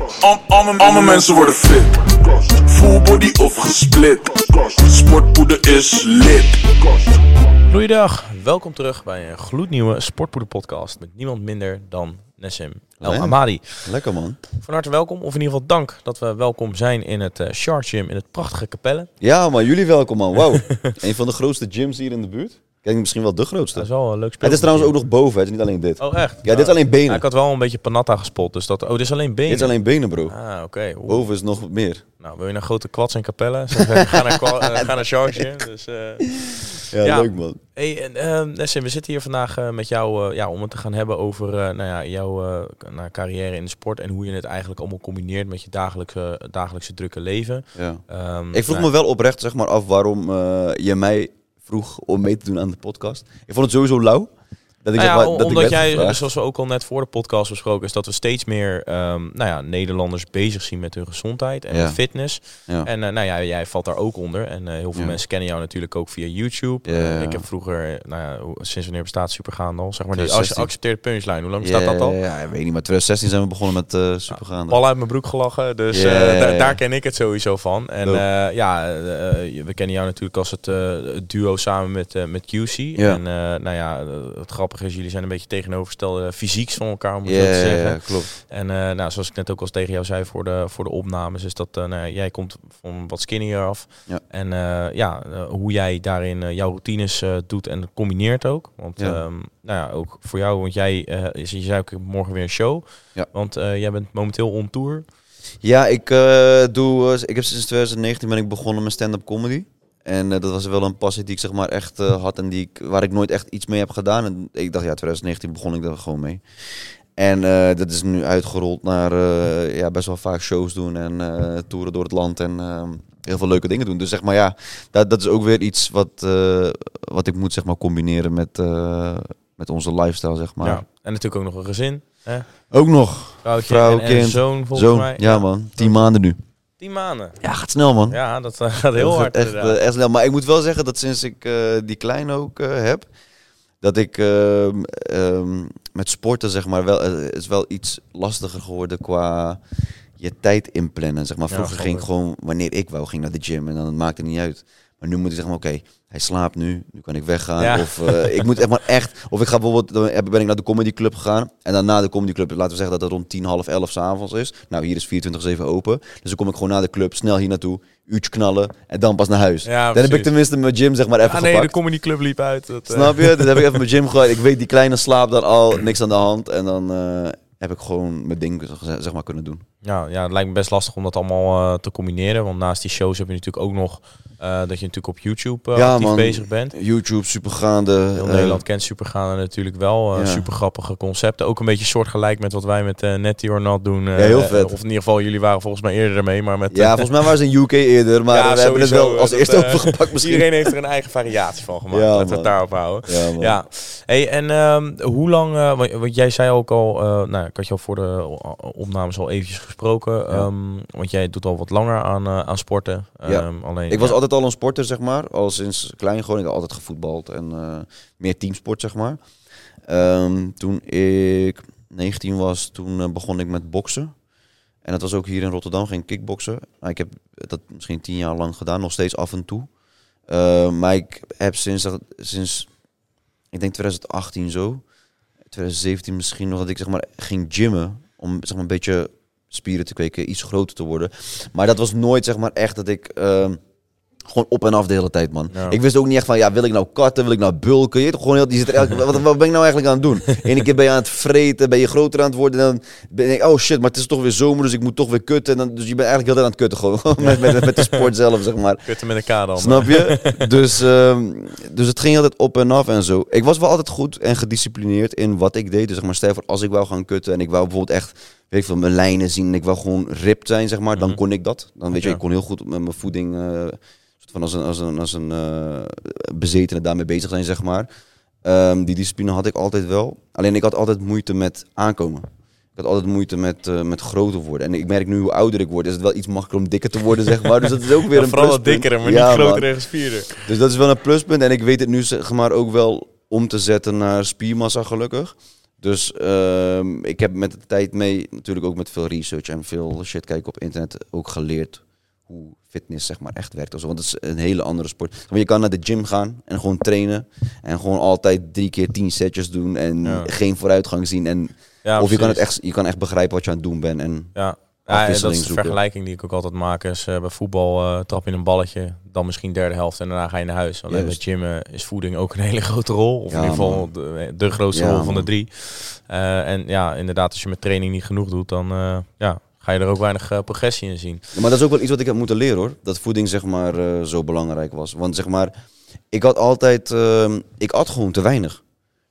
Al, alle, mensen worden fit. Full body of gesplit. Sportpoeder is lit. Goeiedag, welkom terug bij een gloednieuwe Sportpoeder podcast met niemand minder dan Nessim El. Amadi. Lekker man. Van harte welkom, of in ieder geval dank dat we welkom zijn in het eh Shark Gym in het prachtige Capelle. Ja man, jullie welkom man. Wauw. een van de grootste gyms hier in de buurt. Kijk, misschien wel de grootste. Dat is wel een leuk spel. Het is trouwens ook nog boven, het is niet alleen dit. Oh echt? Ja, dit is alleen benen. Ja, ik had wel een beetje panatta gespot, dus dat... Oh, dit is alleen benen? Dit is alleen benen bro. Ah, oké. Boven is nog meer. Nou, wil je naar grote kwads en Capelle? Zeg, eh, ga naar, kwa- ga naar Shark Gym. Dus, eh, Ja, Ja. leuk man. Hey, en, ehm, Nessim, we zitten hier vandaag eh, met jou eh, ja, om het te gaan hebben over nou ja, jouw nou, carrière in de sport en hoe je het eigenlijk allemaal combineert met je dagelijkse, dagelijkse drukke leven. Ja. Ehm, Ik vroeg nou, me wel oprecht zeg maar af waarom je mij vroeg om mee te doen aan de podcast. Ik vond het sowieso lauw. Dat ik, nou ja, dat omdat jij, gevraagd. zoals we ook al net voor de podcast besproken, is dat we steeds meer ehm, nou ja, Nederlanders bezig zien met hun gezondheid en Ja. fitness. Ja. En eh, nou ja, jij valt daar ook onder. En eh, heel veel mensen kennen jou natuurlijk ook via YouTube. Ik heb vroeger, nou ja, sinds wanneer bestaat Supergaande al? Zeg maar, als je 2016. accepteert punchline, hoe lang bestaat dat al? Ja, ik weet niet, maar 2016 zijn we begonnen met Supergaande. Bal uit mijn broek gelachen. Dus Ja, ja, da- ja. daar ken ik het sowieso van. En ja, we kennen jou natuurlijk als het, duo samen met, met QC. Ja. En nou ja, het grappige is, jullie zijn een beetje tegenovergestelde fysieks van elkaar, om het Ja, zo te ja, zeggen. ja, klopt. En eh, nou, zoals ik net ook al tegen jou zei voor de, voor de opnames, is dat ja, jij komt van wat skinnier af. Ja. En eh, ja, hoe jij daarin jouw routines doet en combineert ook. Want Ja. ehm, nou ja, ook voor jou, want jij, is- je zei ook morgen weer een show. Ja. Want jij bent momenteel on tour. Ja, ik doe. ik heb sinds 2019 ben ik begonnen met stand-up comedy. En eh, dat was wel een passie die ik zeg maar echt eh, had en die ik, waar ik nooit echt iets mee heb gedaan. En ik dacht, ja, 2019 begon ik daar gewoon mee. En eh, dat is nu uitgerold naar ja, best wel vaak shows doen en toeren door het land en eh, heel veel leuke dingen doen. Dus zeg maar ja, dat, dat is ook weer iets wat, wat ik moet zeg maar combineren met, met onze lifestyle zeg maar. Ja. En natuurlijk ook nog een gezin. Hè? Ook nog. Vrouwtje Vrouw, en, kind, zoon volgens mij. ja, man, tien maanden nu. Tien maanden. Ja, gaat snel man. Ja, dat eh, gaat heel Dat hard. Echt, eh, echt snel. Maar ik moet wel zeggen dat sinds ik eh, die kleine ook heb, dat ik ehm, ehm, met sporten zeg maar wel, is wel iets lastiger geworden qua je tijd inplannen. Zeg maar. Vroeger ging ik gewoon, wanneer ik wou, ging naar de gym en dan het maakte niet uit. Maar nu moet ik zeggen, oké, hij slaapt nu, nu kan ik weggaan. Ja. Of eh, ik moet echt maar echt, of ik ga bijvoorbeeld, dan ben ik naar de comedy club gegaan. En dan na de comedy club, laten we zeggen dat het rond 10, half 11 s'avonds is. Nou, hier is 24-7 open. Dus dan kom ik gewoon naar de club, snel hier naartoe, uurtje knallen en dan pas naar huis. Ja, dan heb ik tenminste mijn gym zeg maar even Ah nee, de gepakt. comedy club liep uit. Dat, eh, Snap je? Dan heb ik even mijn gym gehad. Ik weet, die kleine slaapt dan al, niks aan de hand. En dan eh, heb ik gewoon mijn ding zeg maar kunnen doen. Ja, ja, het lijkt me best lastig om dat allemaal te combineren. Want naast die shows heb je natuurlijk ook nog eh, dat je natuurlijk op YouTube Ja, man. bezig bent. YouTube, supergaande. Heel eh, Nederland kent Supergaande natuurlijk wel. ja. Super grappige concepten. Ook een beetje soortgelijk met wat wij met Netty or Not doen. Ja, heel vet. Of in ieder geval, jullie waren volgens mij eerder ermee. Maar met, ja, volgens mij waren ze in UK eerder, maar we hebben het wel als eerste overgepakt misschien. Iedereen heeft er een eigen variatie van gemaakt. Laten we het daarop houden. Ja, hey, en ehm, hoe lang, want, want jij zei ook al, nou, ik had je al voor de opnames al eventjes gesproken, ehm, want jij doet al wat langer aan, aan sporten. Ehm, alleen, Ik was altijd al een sporter, zeg maar. Al sinds klein gewoon. Ik altijd gevoetbald en eh, meer teamsport, zeg maar. Ehm, toen ik 19 was, toen eh, begon ik met boksen. En dat was ook hier in Rotterdam, geen kickboksen. Ik heb dat misschien tien jaar lang gedaan, nog steeds af en toe. Eh, maar ik heb sinds, dat- sinds, ik denk 2018 zo, 2017 misschien nog, dat ik zeg maar ging gymmen. Om zeg maar een beetje spieren te kweken, iets groter te worden. Maar dat was nooit zeg maar echt dat ik ehm, gewoon op en af de hele tijd, man. Ja. Ik wist ook niet echt van, ja, wil ik nou katten, wil ik nou bulken? Je gewoon heel, die zit er elke, wat, wat ben ik nou eigenlijk aan het doen? Ene keer ben je aan het vreten, ben je groter aan het worden. En dan ben ik, oh shit, maar het is toch weer zomer, dus ik moet toch weer kutten. En dan, dus je bent eigenlijk heel tijd aan het kutten gewoon. met, met, met de sport zelf, zeg maar. Kutten met elkaar dan. Snap je? dus, ehm, dus het ging altijd op en af en zo. Ik was wel altijd goed en gedisciplineerd in wat ik deed. Dus zeg maar, stel je voor, als ik wou gaan kutten en ik wou bijvoorbeeld echt, weet ik veel, mijn lijnen zien en ik wou gewoon ripped zijn, zeg maar, dan Mhm. kon ik dat. Dan weet je, ik kon heel goed met mijn voeding, eh, soort van als een, als een, als een eh, bezetene daarmee bezig zijn, zeg maar. Ehm, die discipline had ik altijd wel. Alleen ik had altijd moeite met aankomen. Ik had altijd moeite met, eh, met groter worden. En ik merk nu hoe ouder ik word, is het wel iets makkelijker om dikker te worden, zeg maar. Dus dat is ook weer Ja, een vooral wat pluspunt. dikkere, maar Ja, niet groter en gespierder. Dus dat is wel een pluspunt. En ik weet het nu zeg maar ook wel om te zetten naar spiermassa gelukkig. Dus ehm, ik heb met de tijd mee, natuurlijk ook met veel research en veel shit kijken op internet, ook geleerd hoe fitness zeg maar echt werkt. of zo. Want het is een hele andere sport. Want je kan naar de gym gaan en gewoon trainen. En gewoon altijd drie keer tien setjes doen en Ja. geen vooruitgang zien. En, Ja, of je kan, het echt, je kan echt begrijpen wat je aan het doen bent. En Ja. Ja, dat is de zoeken. vergelijking die ik ook altijd maak. Is, eh, bij voetbal eh, trap je een balletje, dan misschien derde helft en daarna ga je naar huis. Alleen bij gymmen is voeding ook een hele grote rol. Of Ja, in ieder geval de, de grootste Ja, rol van de drie. Eh, en ja, inderdaad, als je met training niet genoeg doet, dan ja, ga je er ook weinig eh, progressie in zien. Maar dat is ook wel iets wat ik heb moeten leren hoor. Dat voeding zeg maar eh, zo belangrijk was. Want zeg maar, ik had altijd, ehm, ik at gewoon te weinig.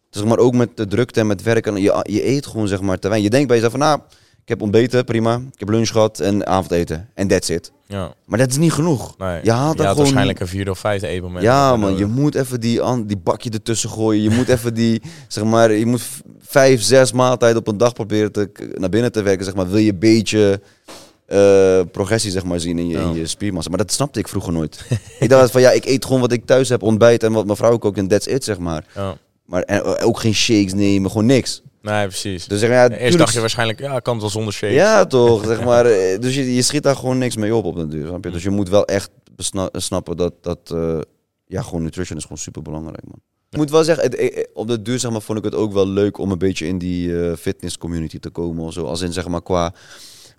Zeg maar ook met de drukte en met werken, je, je eet gewoon zeg maar te weinig. Je denkt bij jezelf van, nou, ik heb ontbeten, prima. Ik heb lunch gehad en avondeten. En that's it. Ja, Maar dat is niet genoeg. nee. Je haalt gewoon- waarschijnlijk een vierde of vijfde eetmoment. Ja man, je moet even die, die bakje ertussen gooien. Je moet even die, zeg maar, je moet vijf, zes maaltijden op een dag proberen te, naar binnen te werken. Zeg maar, wil je een beetje eh, progressie zeg maar, zien in je, in je spiermassa. Maar dat snapte ik vroeger nooit. ik dacht van ja, ik eet gewoon wat ik thuis heb, ontbijt en wat mijn vrouw ook kookt en that's it zeg maar. Ja. Maar en, eh, ook geen shakes nemen, gewoon niks. Nee, precies. Dus zeg maar, ja, Eerst tuurlijk- dacht je waarschijnlijk, ja, kan het wel zonder shake. ja, toch. Zeg maar, eh, dus je, je schiet daar gewoon niks mee op op de duur. Snap je? Dus je moet wel echt snappen dat, dat eh, ja, gewoon nutrition is gewoon super belangrijk, man. Ik moet wel zeggen, het- eh, op de duur zeg maar, vond ik het ook wel leuk om een beetje in die eh, fitness community te komen. Of zo. Als in zeg maar qua,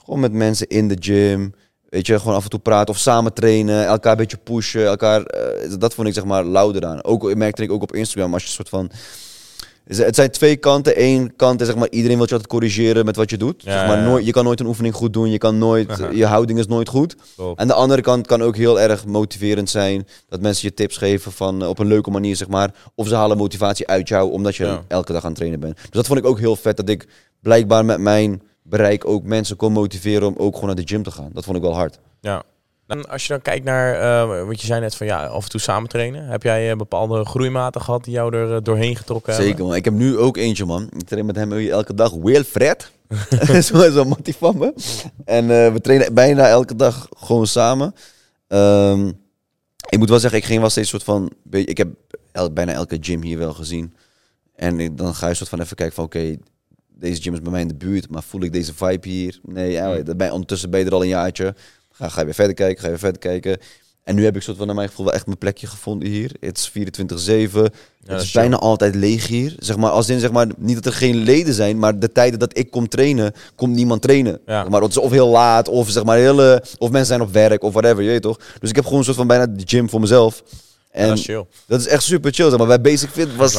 gewoon met mensen in de gym. Weet je, gewoon af en toe praten of samen trainen, elkaar een beetje pushen, elkaar. dat vond ik zeg maar louder aan. Ook merkte ik ook op Instagram als je een soort van. Het zijn twee kanten. Eén kant is zeg maar iedereen wil je altijd corrigeren met wat je doet. Ja, zeg maar, nooit, je kan nooit een oefening goed doen. Je kan nooit. Je houding is nooit goed. En de andere kant kan ook heel erg motiverend zijn. Dat mensen je tips geven van eh, op een leuke manier, zeg maar. Of ze halen motivatie uit jou omdat je Ja. elke dag aan het trainen bent. Dus dat vond ik ook heel vet. Dat ik blijkbaar met mijn bereik ook mensen kon motiveren om ook gewoon naar de gym te gaan. Dat vond ik wel hard. Ja. Als je dan kijkt naar, eh wat je zei net van ja, af en toe samen trainen. Heb jij eh, bepaalde groeimaten gehad die jou er eh, doorheen getrokken hebben? Zeker man. Ik heb nu ook eentje man. Ik train met hem elke dag. Wilfred. Zo'n zo mattie van me. En we trainen bijna elke dag gewoon samen. Ehm, ik moet wel zeggen, ik ging wel steeds soort van... Ik heb el- bijna elke gym hier wel gezien. En ik- dan ga je soort van even kijken van... Oké, deze gym is bij mij in de buurt. Maar voel ik deze vibe hier? Nee, ja, Hmm. ondertussen ben je er al een jaartje. Ga, ga je weer verder kijken, ga je weer verder kijken. En nu heb ik soort van naar mijn gevoel wel echt mijn plekje gevonden hier. Het is 24-7. dat het is bijna altijd leeg hier. Zeg maar, als in, zeg maar, niet dat er geen leden zijn, maar de tijden dat ik kom trainen, komt niemand trainen. Ja. Zeg maar het is of heel laat, of, zeg maar, heel, eh, of mensen zijn op werk, of whatever, je weet toch? Dus ik heb gewoon een soort van bijna de gym voor mezelf. Ja, En dat is chill. dat is echt super chill. Zeg maar. Bij Basic Fit was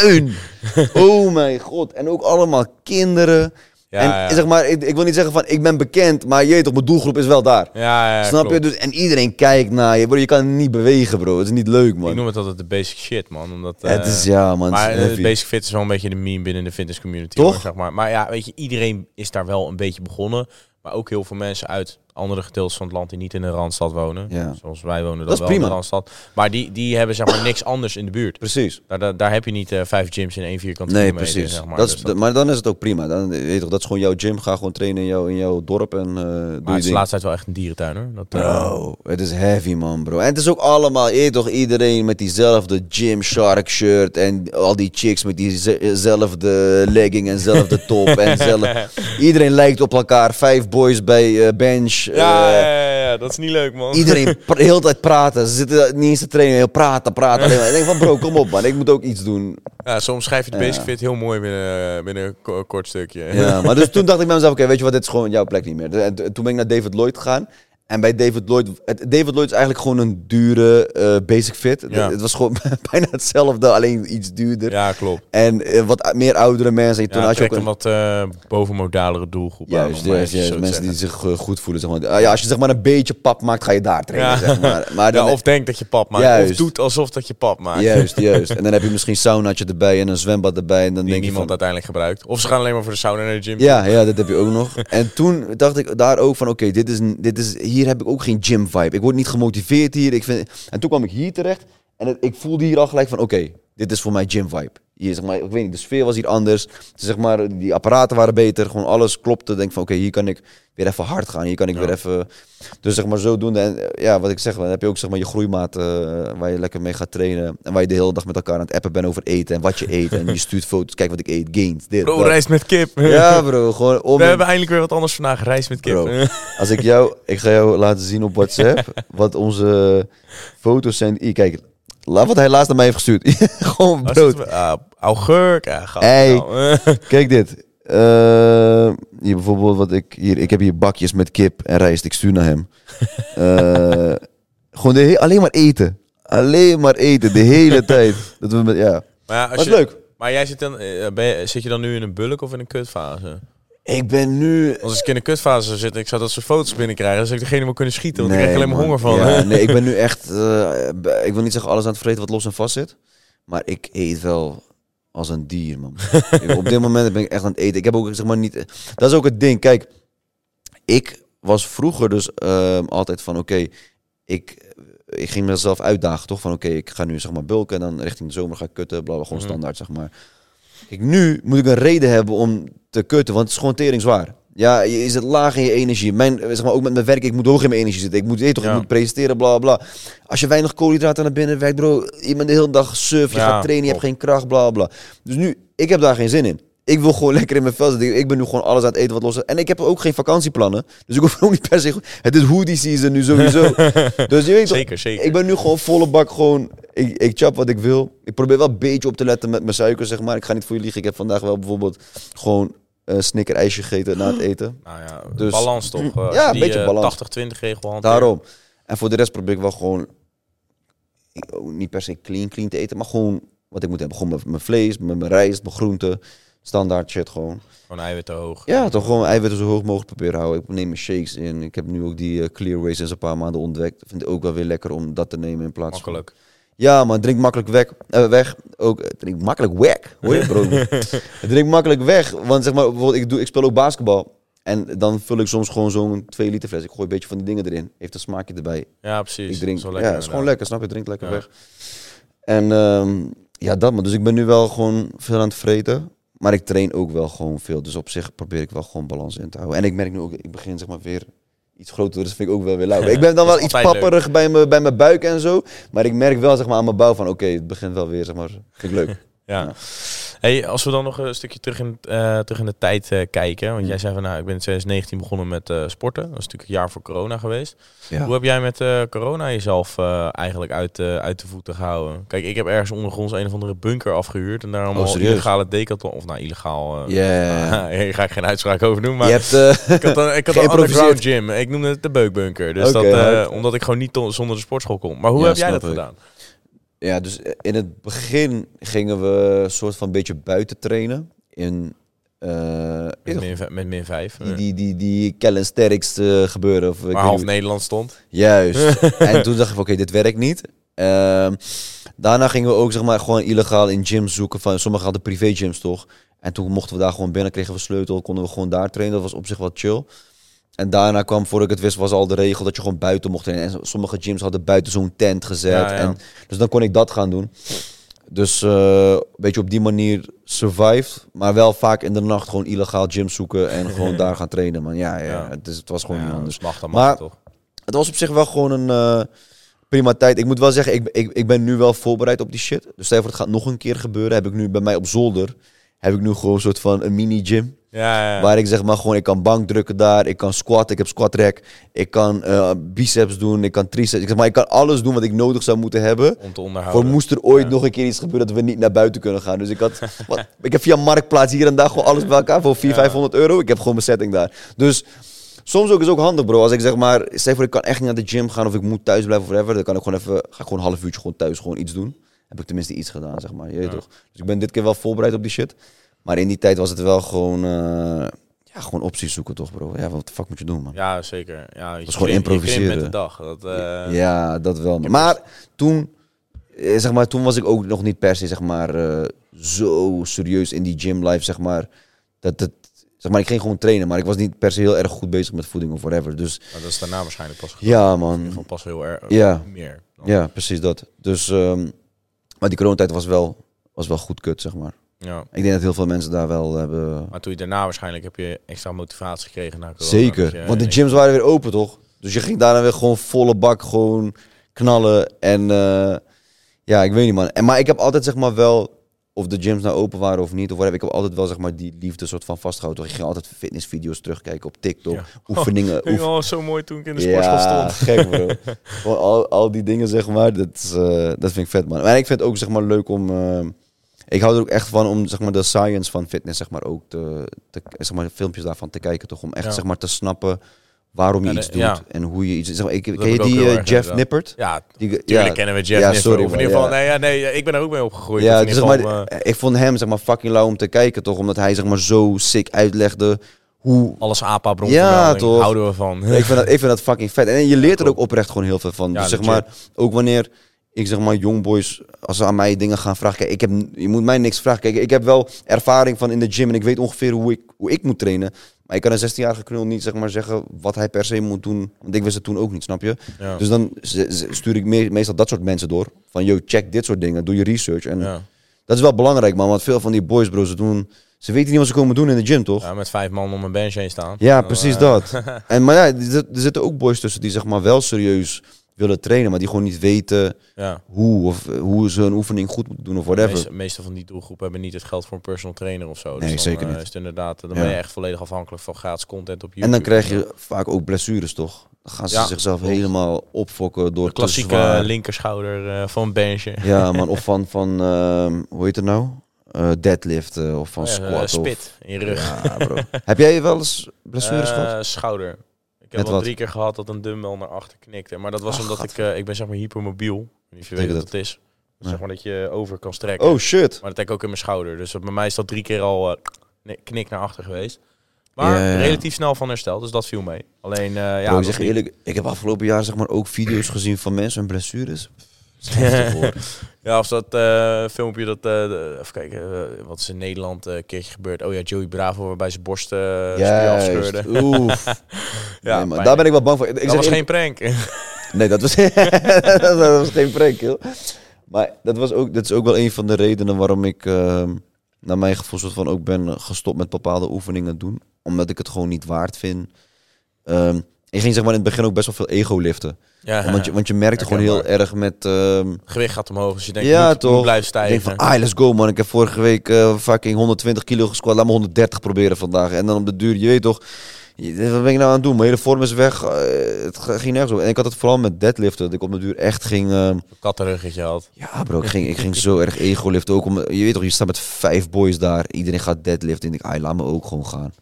puin. Oh mijn god. En ook allemaal kinderen. Ja, en ja. zeg maar, ik, ik wil niet zeggen van ik ben bekend, maar je weet toch, mijn doelgroep is wel daar. Ja, ja, Snap je? Dus, en iedereen kijkt naar je. Bro, je kan niet bewegen, bro. Het is niet leuk, man. Ik noem het altijd de basic shit, man. Omdat, het eh, is, ja, man. Maar eh, heavy. basic fit is wel een beetje de meme binnen de fitness community. Toch? hoor, zeg maar. maar ja, weet je, iedereen is daar wel een beetje begonnen. Maar ook heel veel mensen uit andere gedeeltes van het land die niet in de Randstad wonen. Ja. Zoals wij wonen dan Dat is wel in de prima. Randstad. Maar die, die hebben zeg maar niks anders in de buurt. Precies. Daar, daar, daar heb je niet eh, vijf gyms in één vierkante Nee, kilometer, precies. Zeg maar. dat is, Dus dat- maar dan is het ook prima. Dan, weet je toch, dat is gewoon jouw gym. Ga gewoon trainen in jouw, in jouw dorp en eh doe maar je het is laatste tijd wel echt een dierentuin hoor. Dat, eh, Bro, het is heavy man bro. En het is ook allemaal, je toch, iedereen met diezelfde gym shark shirt en al die chicks met diezelfde legging en zelfde top en zelf. Iedereen lijkt op elkaar. Vijf boys bij bench. Ja, eh, ja, ja, ja, dat is niet leuk man. Iedereen de hele tijd praten. Ze zitten niet eens te trainen, heel praten, praten. Ik denk van bro, kom op man, ik moet ook iets doen. Ja, soms schrijf je de basic fit heel mooi binnen, binnen een ko- kort stukje. Ja, maar dus toen dacht ik bij mezelf, oké, weet je wat, dit is gewoon jouw plek niet meer. En toen ben ik naar David Lloyd gegaan. En bij David Lloyd, het, David Lloyd is eigenlijk gewoon een dure eh, basic fit. Het- Ja. Het was gewoon bijna hetzelfde, alleen iets duurder. Ja, klopt. En eh, wat meer oudere mensen. Ja, had je ook een, wat eh bovenmodalere doelgroep Juist, juist, juist. te Mensen die zich goed voelen. Zeg maar. Ah, ja, als je zeg maar een beetje pap maakt, ga je daar trainen. Ja. Zeg maar. maar dan, Ja, of denkt dat je pap maakt. Of Juist. doet alsof dat je pap maakt. Juist, juist. En dan heb je misschien saunaatje erbij en een zwembad erbij. En dan Die denk niemand van, uiteindelijk gebruikt. Of ze gaan alleen maar voor de sauna naar de gym. Ja, ja, dat heb je ook nog. En toen dacht ik daar ook van, oké, dit is, dit is, hier heb ik ook geen gym vibe. Ik word niet gemotiveerd hier. Ik vind, en toen kwam ik hier terecht en het- ik voelde hier al gelijk van, oké, dit is voor mij gym vibe. Hier, zeg maar, ik weet niet, de sfeer was hier anders. Dus, zeg maar, die apparaten waren beter. Gewoon alles klopte. Denk van, oké, hier kan ik weer even hard gaan. Hier kan ik Ja. weer even... Dus zeg maar, zodoende. En eh, ja, wat ik zeg, dan heb je ook zeg maar je groeimaat eh, waar je lekker mee gaat trainen. En waar je de hele dag met elkaar aan het appen bent over eten en wat je eet. En je stuurt foto's, kijk wat ik eet, gains, dit, Bro, dat. rijst met kip. Ja, bro, gewoon om We en- hebben eindelijk weer wat anders vandaag. Rijst met kip. Bro. Als ik jou, ik ga jou laten zien op WhatsApp wat onze foto's zijn. Hier, kijk, laat wat hij laatst naar mij heeft gestuurd. Gewoon brood. het? Ah, augurk. Ja, Ei. nou. Kijk dit. Eh, hier bijvoorbeeld wat ik hier. Ik heb hier bakjes met kip en rijst. Ik stuur naar hem. Eh, gewoon de alleen maar eten. Alleen maar eten de hele tijd. Dat we met, ja. Maar, ja, als je, leuk. maar jij zit dan, eh, ben je, zit je dan nu in een bulk of in een kutfase? Ik ben nu. Als ik in een kutfase zit ik zou dat soort foto's binnenkrijgen, dan zou ik degene maar kunnen schieten. Want ik krijg alleen maar honger van. Ja, nee, ik ben nu echt. eh, ik wil niet zeggen alles aan het vreten wat los en vast zit. Maar ik eet wel als een dier, man. Ik- op dit moment ben ik echt aan het eten. Ik heb ook zeg maar niet. Dat is ook het ding. Kijk, ik was vroeger dus ehm, altijd van oké, ik. Ik ging mezelf uitdagen, toch? Van oké, ik ga nu zeg maar bulken en dan richting de zomer ga ik kutten, bla bla, gewoon Mhm. standaard zeg maar. Kijk, nu moet ik een reden hebben om te kutten, want het is gewoon tering zwaar. Ja, je is het laag in je energie. Mijn, zeg maar, ook met mijn werk, ik moet hoog in mijn energie zitten. Ik moet, je toch, Ja. ik moet presenteren, bla bla. Als je weinig koolhydraten naar binnen werkt, bro, je bent de hele dag suf, je Ja, gaat trainen, je hebt geen kracht, bla bla. Dus nu, ik heb daar geen zin in. Ik wil gewoon lekker in mijn vel zitten. Ik ben nu gewoon alles aan het eten wat los is. En ik heb ook geen vakantieplannen. Dus ik hoef ook niet per se... Het is hoodie season nu sowieso. dus je weet toch, Zeker, zeker. ik ben nu gewoon volle bak gewoon... Ik, ik chap wat ik wil. Ik probeer wel een beetje op te letten met mijn suiker, zeg maar. Ik ga niet voor je liegen. Ik heb vandaag wel bijvoorbeeld gewoon een snicker ijsje gegeten na het eten. Nou ja, Dus- balans toch? Eh, Ja, een beetje eh, balans. 80-20 regel. Daarom. En voor de rest probeer ik wel gewoon... Niet per se clean, clean te eten. Maar gewoon wat ik moet hebben. Gewoon mijn, mijn vlees, mijn, mijn rijst, mijn groenten. Standaard shit gewoon. Gewoon eiwitten hoog. Ja, toch gewoon eiwitten zo hoog mogelijk proberen houden. Ik neem mijn shakes in. Ik heb nu ook die eh, Clear sinds een paar maanden ontdekt. Vind ik ook wel weer lekker om dat te nemen in plaats van... Makkelijk. Ja, maar drink makkelijk weg. eh, weg. Ook eh, drink makkelijk weg. Hoor je, bro? drink makkelijk weg. Want zeg maar, bijvoorbeeld, ik, doe, ik speel ook basketbal. En dan vul ik soms gewoon zo'n 2 liter fles. Ik gooi een beetje van die dingen erin. Heeft een smaakje erbij. Ja, precies. Ik drink. Ja, lekker, het is gewoon lekker. Snap je? Drink lekker Ja. weg. En ehm, ja, dat man. Dus ik ben nu wel gewoon veel aan het vreten. Maar ik train ook wel gewoon veel. Dus op zich probeer ik wel gewoon balans in te houden. En ik merk nu ook, ik begin zeg maar weer iets groter. Dus vind ik ook wel weer lauw. Ik ben dan wel iets leuk. papperig bij mijn, bij mijn buik en zo. Maar ik merk wel zeg maar aan mijn bouw van, oké, het begint wel weer zeg maar. Vind ik leuk. Ja. Ja. Hey, als we dan nog een stukje terug in, eh, terug in de tijd eh, kijken. Want Mm. jij zei van, nou, ik ben in 2019 begonnen met eh, sporten. Dat is natuurlijk een jaar voor corona geweest. Ja. Hoe heb jij met corona jezelf eigenlijk uit, uit de voeten gehouden? Kijk, ik heb ergens ondergronds een of andere bunker afgehuurd. En daar allemaal Oh, serieus? illegale decathlon... Of nou, illegaal... Ja. Hier ga ik geen uitspraak over doen, maar... Je hebt, Ik had een, ik had een underground gym. Ik noemde het de beukbunker. Dus dat, omdat ik gewoon niet zonder de sportschool kon. Maar hoe Ja, heb jij dat gedaan? Ja, dus in het begin gingen we een soort van beetje buiten trainen. In eh, Met min, met min vijf. die, die, die, die calisthenics eh, gebeuren. Of, waar half Nederland stond. Juist. en toen dacht ik oké, dit werkt niet. Ehm, daarna gingen we ook zeg maar gewoon illegaal in gyms zoeken. Van, sommigen hadden privé gyms toch. En toen mochten we daar gewoon binnen, kregen we sleutel, konden we gewoon daar trainen. Dat was op zich wel chill. En daarna kwam, voor ik het wist, was al de regel dat je gewoon buiten mocht trainen. En sommige gyms hadden buiten zo'n tent gezet. Ja, ja. En, dus dan kon ik dat gaan doen. Dus eh, een beetje op die manier survived. Maar wel vaak in de nacht gewoon illegaal gym zoeken en gewoon daar gaan trainen. Man, ja, ja, Ja. Het, is, het was gewoon niet anders. mag dan Maar- mag toch? Het was op zich wel gewoon een eh, prima tijd. Ik moet wel zeggen, ik, ik, ik ben nu wel voorbereid op die shit. Dus stel voor, het gaat nog een keer gebeuren. Heb ik nu bij mij op zolder, heb ik nu gewoon een soort van een mini gym. Ja, ja. Waar ik zeg maar gewoon, ik kan bank drukken daar. Ik kan squat, ik heb squat rack. Ik kan eh, biceps doen, ik kan triceps. Ik zeg maar, ik kan alles doen wat ik nodig zou moeten hebben. om te Voor onderhouden. moest er ooit Ja. nog een keer iets gebeuren dat we niet naar buiten kunnen gaan. Dus ik had, wat, ik heb via Marktplaats hier en daar gewoon alles bij elkaar voor 400, Ja. 500 euro. Ik heb gewoon mijn setting daar. Dus soms ook is ook handig, bro. Als ik zeg maar, stel voor ik kan echt niet naar de gym gaan of ik moet thuis blijven of whatever, dan kan ik gewoon even, ga ik gewoon een half uurtje gewoon thuis gewoon iets doen. Heb ik tenminste iets gedaan, zeg maar. Je weet toch? Dus ik ben dit keer wel voorbereid op die shit. Maar in die tijd was het wel gewoon, eh, ja, gewoon opties zoeken toch, bro. Ja, wat de fuck moet je doen, man? Ja, zeker. Ja, je is gewoon je improviseren. met de dag. Dat, eh, Ja, dat wel. man. Maar toen, eh, zeg maar, toen was ik ook nog niet per se, zeg maar, zo serieus in die gym life, zeg maar. Dat het, zeg maar, ik ging gewoon trainen, maar ik was niet per se heel erg goed bezig met voeding of whatever. Dus maar dat is daarna waarschijnlijk pas ja, man. geval pas heel erg Ja. meer. dan- Ja, precies dat. Dus, ehm, maar die coronatijd was wel was wel goed kut, zeg maar. Ja. Ik denk dat heel veel mensen daar wel hebben... Maar toen je daarna waarschijnlijk heb je extra motivatie gekregen na corona. Zeker, je- want de gyms waren weer open, toch? Dus je ging daarna weer gewoon volle bak gewoon knallen. En eh, ja, ik weet niet, man. En, maar ik heb altijd, zeg maar, wel... Of de gyms nou open waren of niet, of whatever. Ik heb altijd wel, zeg maar, die liefde soort van vastgehouden. Ik ging altijd fitnessvideo's terugkijken op TikTok. Ja. Oefeningen. Oef- wel zo mooi toen ik in de sportschool ja, stond. gek bro. Al, al die dingen, zeg maar, dat, is, eh, dat vind ik vet, man. En ik vind het ook, zeg maar, leuk om... eh, ik hou er ook echt van om, zeg maar, de science van fitness, zeg maar, ook te, te zeg maar, filmpjes daarvan te kijken, toch? Om echt, Ja. zeg maar, te snappen waarom je Ja, de- iets doet ja. en hoe je iets... Zeg maar, ik, ken je die eh, Jeff. Nippert? Ja, Die, ja, kennen we Jeff ja, sorry, Of in ieder geval, nee, ja, nee, ik ben er ook mee opgegroeid. Ja, dus zeg maar, eh, ik vond hem zeg maar fucking lauw om te kijken, toch? Omdat hij zeg maar zo sick uitlegde hoe alles apa bron Ja, toch. houden we van. ik, vind dat, ik vind dat fucking vet. En je leert er ook oprecht gewoon heel veel van. Dus zeg maar, ook wanneer ik zeg maar jongboys, als ze aan mij dingen gaan vragen. Kijk, ik heb, je moet mij niks vragen. Kijk, ik heb wel ervaring van in de gym en ik weet ongeveer hoe ik, hoe ik moet trainen. Maar ik kan een 16-jarige knul niet zeg maar zeggen wat hij per se moet doen. Want ik wist het toen ook niet, snap je? Ja. Dus dan stuur ik me- meestal dat soort mensen door. Van, yo, check dit soort dingen. Doe je research. En ja. dat is wel belangrijk, man. Want veel van die boys, bro, ze doen... Ze weten niet wat ze komen doen in de gym, toch? ja, met vijf man om een bench heen staan. Ja, precies eh, dat. En, maar ja, er zitten ook boys tussen die zeg maar wel serieus willen trainen, maar die gewoon niet weten Ja. hoe of eh, hoe ze een oefening goed moeten doen of De whatever. meeste, meeste van die doelgroepen hebben niet het geld voor een personal trainer of zo. Dus Nee, dan, zeker eh, niet. is het inderdaad, dan Ja. ben je echt volledig afhankelijk van gratis content op YouTube. En dan krijg je vaak ook blessures, toch? Dan gaan ze Ja, zichzelf helemaal opfokken door de klassieke zwaar. linkerschouder eh, van een benchje. Ja, man. Of van, van ehm, hoe heet het nou? Eh, deadlift eh, of van Oh squat. eh, of... spit in je rug. Ja, bro. Heb jij wel eens blessures Eh, gehad? Schouder. Ik heb wat? drie keer gehad dat een dumbbell naar achter knikte. Maar dat was omdat ik, eh, ik ben zeg maar hypermobiel. Ik weet niet of je weet wat dat is. Nee. Zeg maar dat je over kan strekken. Oh shit. Maar dat heb ik ook in mijn schouder. Dus bij mij is dat drie keer al eh, knik- naar achter geweest. Maar Ja, ja, ja. relatief snel van herstel, dus dat viel mee. Alleen, eh, ja, Bro, ik zeg niet- eerlijk, ik heb afgelopen jaar zeg maar ook video's gezien van mensen met blessures. Ja, of dat eh, filmpje dat, de- even kijken, eh, wat is in Nederland een keertje gebeurd. Oh ja, Joey Bravo waarbij zijn borst spier Juist. afscheurde. Oef. Ja, nee, maar daar ben ik wel bang voor. Ik dat zeg was geen prank. Nee, dat was, dat was geen prank, joh. Maar dat, was ook, dat is ook wel een van de redenen waarom ik, ehm, naar mijn gevoel, soort van ook ben gestopt met bepaalde oefeningen doen. Omdat ik het gewoon niet waard vind. Ehm, ik ging zeg maar in het begin ook best wel veel ego liften. ja, Want je, want je merkte gewoon heel erg met... ehm, gewicht gaat omhoog, dus je denkt, Ja, moet, toch. moet blijven ik stijgen. denk van, ah, let's go man. Ik heb vorige week eh, fucking 120 kilo gesquat. Laat me 130 proberen vandaag. En dan op de duur, je weet toch... Wat ben ik nou aan het doen? Mijn hele vorm is weg. Eh, het ging nergens over. En ik had het vooral met deadliften. Dat ik op de duur echt ging... ehm, Kattenruggetje had. ja, bro, ik ging, ik ging zo erg ego liften. Ook om, je weet toch, je staat met vijf boys daar. Iedereen gaat deadliften. En ik, ah, laat me ook gewoon gaan.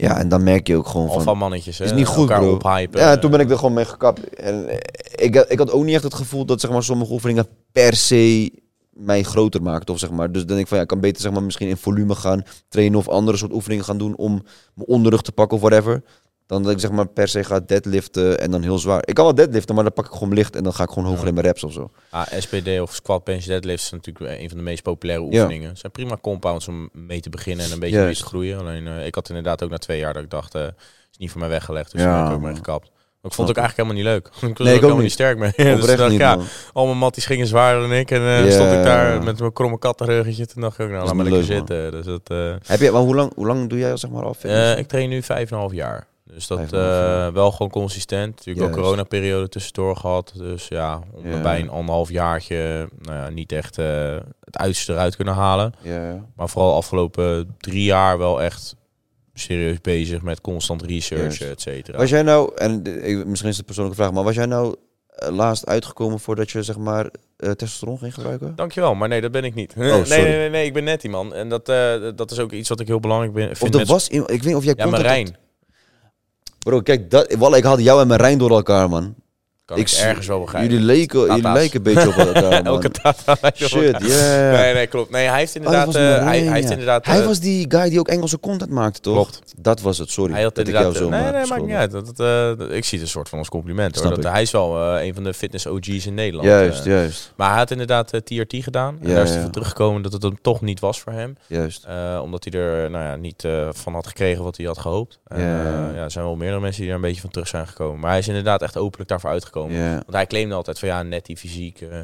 Ja, en dan merk je ook gewoon Alpha van... mannetjes, hè? Is niet goed, bro. ophypen. Ja, toen ben ik er gewoon mee gekapt. En eh, ik, had- ik had ook niet echt het gevoel dat zeg maar, sommige oefeningen per se mij groter maakten. Of, zeg maar. Dus dan denk ik van ja, ik kan beter zeg maar, misschien in volume gaan trainen of andere soort oefeningen gaan doen om mijn onderrug te pakken of whatever. Dan dat ik zeg maar per se ga deadliften en dan heel zwaar. Ik kan wel deadliften, maar dan pak ik gewoon licht en dan ga ik gewoon hoger in mijn reps of zo. Ah, SPD of squat bench deadlifts is natuurlijk een van de meest populaire oefeningen. Het zijn prima compounds om mee te beginnen en een beetje mee te groeien. Alleen eh, ik had inderdaad ook na twee jaar dat ik dacht, eh is niet voor mij weggelegd. Dus Ja, toen ben ik ook mee gekapt. Maar ik vond het ook eigenlijk helemaal niet leuk. ik was Nee, ook ik ook helemaal niet sterk mee. dus Oprecht dacht, niet, ja, al mijn matties gingen zwaarder dan ik. En Ja. stond ik daar met mijn kromme kattenruggetje. Toen dacht ik ook, nou laat maar lekker zitten. Dus dat, Heb je, maar hoe lang, hoe lang doe jij zeg maar al eh, ik train nu vijf en een half jaar. Dus dat eh, wel gewoon consistent. Natuurlijk ook coronaperiode tussendoor gehad. Dus ja, om bij een anderhalf jaartje nou ja, niet echt eh, het uiterste eruit kunnen halen. Maar vooral de afgelopen drie jaar wel echt serieus bezig met constant research, et cetera. Was jij nou, en misschien is het een persoonlijke vraag, maar was jij nou eh, laatst uitgekomen voordat je zeg maar eh, testosteron ging gebruiken? Dankjewel, maar nee, dat ben ik niet. nee, Oh, nee, nee, nee, ik ben net die man. En dat, dat is ook iets wat ik heel belangrijk ben, Of vind. er met- was ik weet niet of jij ja, Marijn. Bro, kijk, dat, wallah, ik had jou en Marijn door elkaar, man. Kan ik, s- ergens wel begrijpen. Jullie, leken, jullie lijken een beetje op elkaar, man. Elke tata Shit, yeah. Nee, nee, klopt. Nee, hij heeft Oh, inderdaad... eh, Marijn, hij, hij heeft ja. inderdaad... Hij eh, was die guy die ook Engelse content maakte, toch? Klopt. Dat was het, sorry. Hij had dat ik jou inderdaad... zo nee, maar nee, maakt niet uit. Dat, eh, ik zie het een soort van als compliment. Hoor. Dat, ik. hij is wel eh, een van de fitness OG's in Nederland. Juist, eh. juist, maar hij had inderdaad eh, TRT gedaan. En Ja, daar is ja. hij van teruggekomen dat het hem toch niet was voor hem. juist. Eh, omdat hij er nou ja, niet eh, van had gekregen wat hij had gehoopt. En, Ja. eh, er zijn wel meerdere mensen die er een beetje van terug zijn gekomen. Maar hij is inderdaad echt openlijk daarvoor uitgekomen. Komen. Want hij claimde altijd van ja, net die fysiek. eh,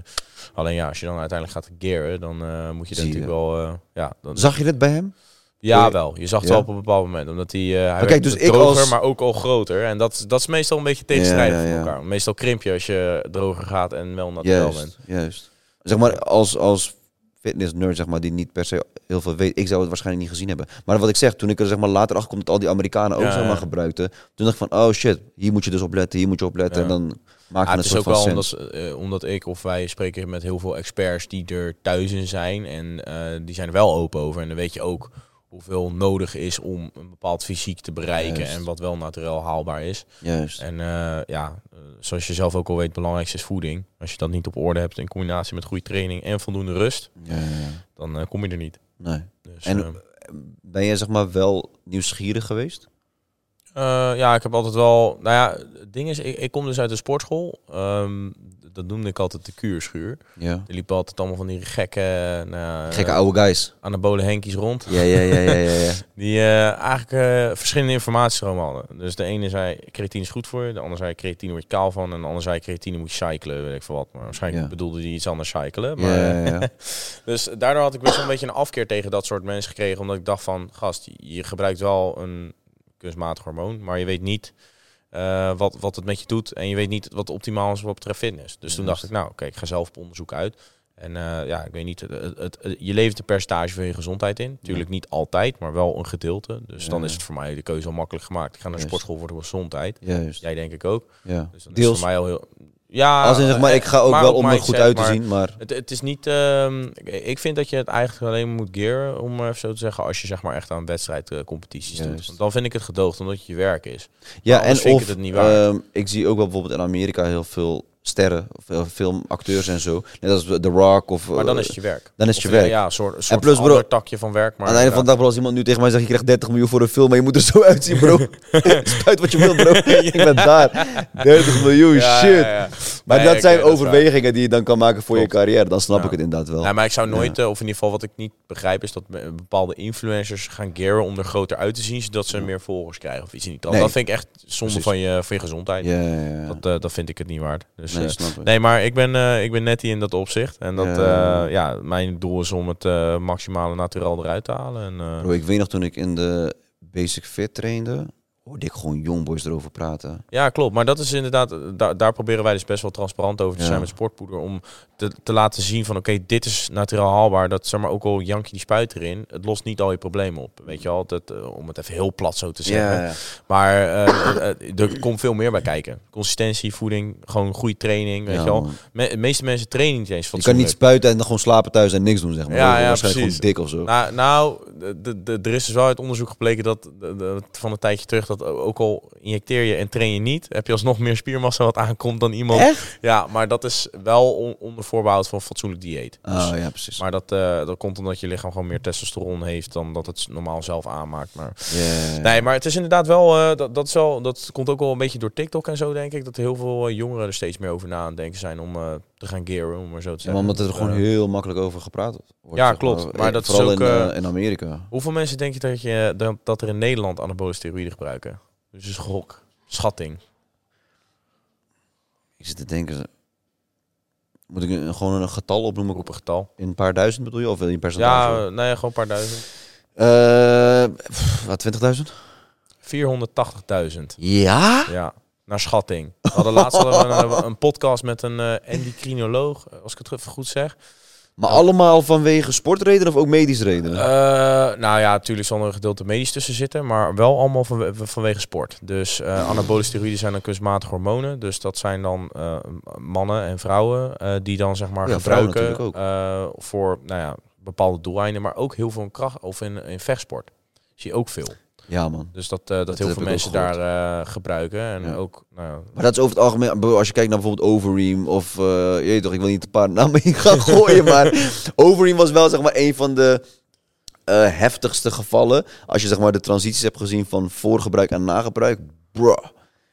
alleen ja, als je dan uiteindelijk gaat gearen, dan eh, moet je je. natuurlijk wel... eh, ja, dan, Zag je dit bij hem? ja, wel. Je zag het Ja? wel op een bepaald moment. Omdat hij, dus ik droger, als- maar ook al groter. En dat, dat is meestal een beetje tegenstrijdig Ja, ja, van ja. elkaar. Meestal krimp je als je droger gaat en wel natuurlijk bent. Juist. Zeg maar, als, als fitness nerd, zeg maar, die niet per se heel veel weet, ik zou het waarschijnlijk niet gezien hebben. Maar wat ik zeg, toen ik er zeg maar later achter kwam dat al die Amerikanen ook zeg maar gebruikten, toen dacht ik van, oh shit, hier moet je dus op letten, hier moet je op letten. En dan maakt Ah, het is ook wel omdat, eh, omdat ik of wij spreken met heel veel experts die er thuis in zijn. En eh, die zijn er wel open over. En dan weet je ook hoeveel nodig is om een bepaald fysiek te bereiken. Juist. En wat wel natuurlijk haalbaar is. Juist. En eh, ja, zoals je zelf ook al weet, het belangrijkste is voeding. Als je dat niet op orde hebt in combinatie met goede training en voldoende rust, Ja, ja, ja. dan kom je er niet. Nee. Dus, En ben jij zeg maar wel nieuwsgierig geweest? Eh, ja, ik heb altijd wel. Nou ja, het ding is, ik, ik kom dus uit de sportschool. Ehm, dat noemde ik altijd de kuurschuur. Ja. Er liepen altijd allemaal van die gekke, nou, Gekke eh, oude guys. anabole henkies rond. Ja, ja, ja, ja, ja. ja. Die eh, eigenlijk eh, verschillende informatiestromen hadden. Dus de ene zei creatine is goed voor je, de ander zei creatine word je kaal van, en de ander zei creatine moet je cyclen, weet ik veel wat. Maar waarschijnlijk Ja. bedoelde die iets anders cyclen. ja, Maar, ja, ja. Dus daardoor had ik best wel een beetje een afkeer tegen dat soort mensen gekregen. Omdat ik dacht van, gast, je gebruikt wel een kunstmatig hormoon, maar je weet niet eh, wat, wat het met je doet. En je weet niet wat optimaal is wat betreft fitness. Dus toen dacht ik, nou oké, ik ga zelf op onderzoek uit. En eh, ja, ik weet niet, het, het, het- je levert een percentage van je gezondheid in. Natuurlijk niet altijd, maar wel een gedeelte. Dus Ja. dan is het voor mij de keuze al makkelijk gemaakt. Ik ga naar de sportschool voor de gezondheid. Juist. Jij denk ik ook. Ja. Dus dan is Deels. het voor mij al heel... Ja, Als in zeg maar, ik ga ook maar wel om er goed uit te maar- zien, maar... het, het is niet. ehm, ik- vind dat je het eigenlijk alleen moet gearen, om maar even zo te zeggen, als je zeg maar echt aan wedstrijdcompetities doet. Juist. Want dan vind ik het gedoogd omdat het je werk is. Ja, en ik of, het niet waard. ehm, ik zie ook wel bijvoorbeeld in Amerika heel veel sterren, veel filmacteurs en zo. Net als The Rock of... Maar dan eh, is het je werk. dan is het Of, je eh, werk. Ja, een soort, een soort plus, bro, ander takje van werk. Maar Aan het einde van de dag, bro, als iemand nu tegen mij zegt, je krijgt 30 miljoen voor een film, maar je moet er zo uitzien, bro. Spuit wat je wilt, bro. Ik ben daar. 30 miljoen, Ja, shit. ja, ja. Maar Nee, dat zijn eh, dat overwegingen die je dan kan maken voor je carrière. Dan snap Ja. ik het inderdaad wel. Nou, maar ik zou nooit, eh, of in ieder geval wat ik niet begrijp, is dat bepaalde influencers gaan gearen om er groter uit te zien, zodat ze meer volgers krijgen of iets in die trant. Nee. Dat vind ik echt zonde van je, van je gezondheid. ja, ja, ja. Dat, eh, dat vind ik het niet waard. Dus, nee, eh, maar ik ben, eh, ik ben netty in dat opzicht. En dat, Ja. ja. ja, mijn doel is om het eh, maximale naturel eruit te halen. En, eh, Bro, ik weet nog toen ik in de Basic Fit trainde, hoorde ik gewoon jongboys erover praten. ja, klopt. Maar dat is inderdaad, daar, daar proberen wij dus best wel transparant over te Ja. zijn met sportpoeder. Om te, te laten zien van, oké, dit is naturel haalbaar. Dat, zeg maar, ook al jank je die spuit erin, het lost niet al je problemen op. Weet je dat, eh, om het even heel plat zo te zeggen. Maar eh, er komt veel meer bij kijken. Consistentie, voeding, gewoon goede training, weet je. Me- de meeste mensen trainen niet eens Je kan niet spuiten en dan gewoon slapen thuis en niks doen, zeg maar. Ja, ja, waarschijnlijk precies. gewoon dik of zo. Nou, nou er is dus wel uit onderzoek gebleken dat de- de- van een tijdje terug dat ook al injecteer je en train je niet, heb je alsnog meer spiermassa wat aankomt dan iemand. Echt? Ja, maar dat is wel on- onder voorbehoud van fatsoenlijk dieet. Dus- Oh ja, precies. maar dat, eh, dat komt omdat je lichaam gewoon meer testosteron heeft dan dat het normaal zelf aanmaakt. Maar. Nee, maar het is inderdaad wel, eh, dat, dat, is wel, dat komt ook wel een beetje door TikTok en zo, denk ik. Dat heel veel eh, jongeren er steeds meer over na denken zijn om te gaan gearen, om maar zo te Ja, zeggen. omdat er Dus, gewoon eh, heel makkelijk over gepraat wordt. Ja, klopt. Maar dat is ook, in, eh, eh, in Amerika. Hoeveel mensen denk je dat, je dat, er in Nederland anabole steroïden gebruiken? Dus is gok, schatting. Ik zit te denken... Moet ik een- gewoon een getal opnoemen? Roep een getal. In een paar duizend bedoel je? Of wil je een percentage? Ja, nee, gewoon een paar duizend. Eh, wat, 20.000? 480.000. Ja? Ja, naar schatting. We hadden laatst hadden we een, een podcast met een eh endocrinoloog, als ik het goed zeg. Maar allemaal vanwege sportredenen of ook medisch redenen? Eh, nou ja, natuurlijk zal er een gedeelte medisch tussen zitten, maar wel allemaal vanwe- vanwege sport. Dus eh anabole steroïden zijn dan kunstmatige hormonen. Dus dat zijn dan eh, mannen en vrouwen eh, die dan zeg maar Ja, gebruiken eh, voor nou ja, bepaalde doeleinden, maar ook heel veel in kracht of in, in vechtsport. Zie je ook veel. Ja, man. Dus dat, eh, dat, Dat heel veel mensen daar eh, gebruiken. En Ja. ook, nou Maar dat is over het algemeen, bro, als je kijkt naar bijvoorbeeld Overeem of, eh, je toch, ik wil niet een paar namen in gaan gooien, maar Overeem was wel zeg maar een van de heftigste gevallen. Als je zeg maar de transities hebt gezien van voorgebruik en nagebruik, bro,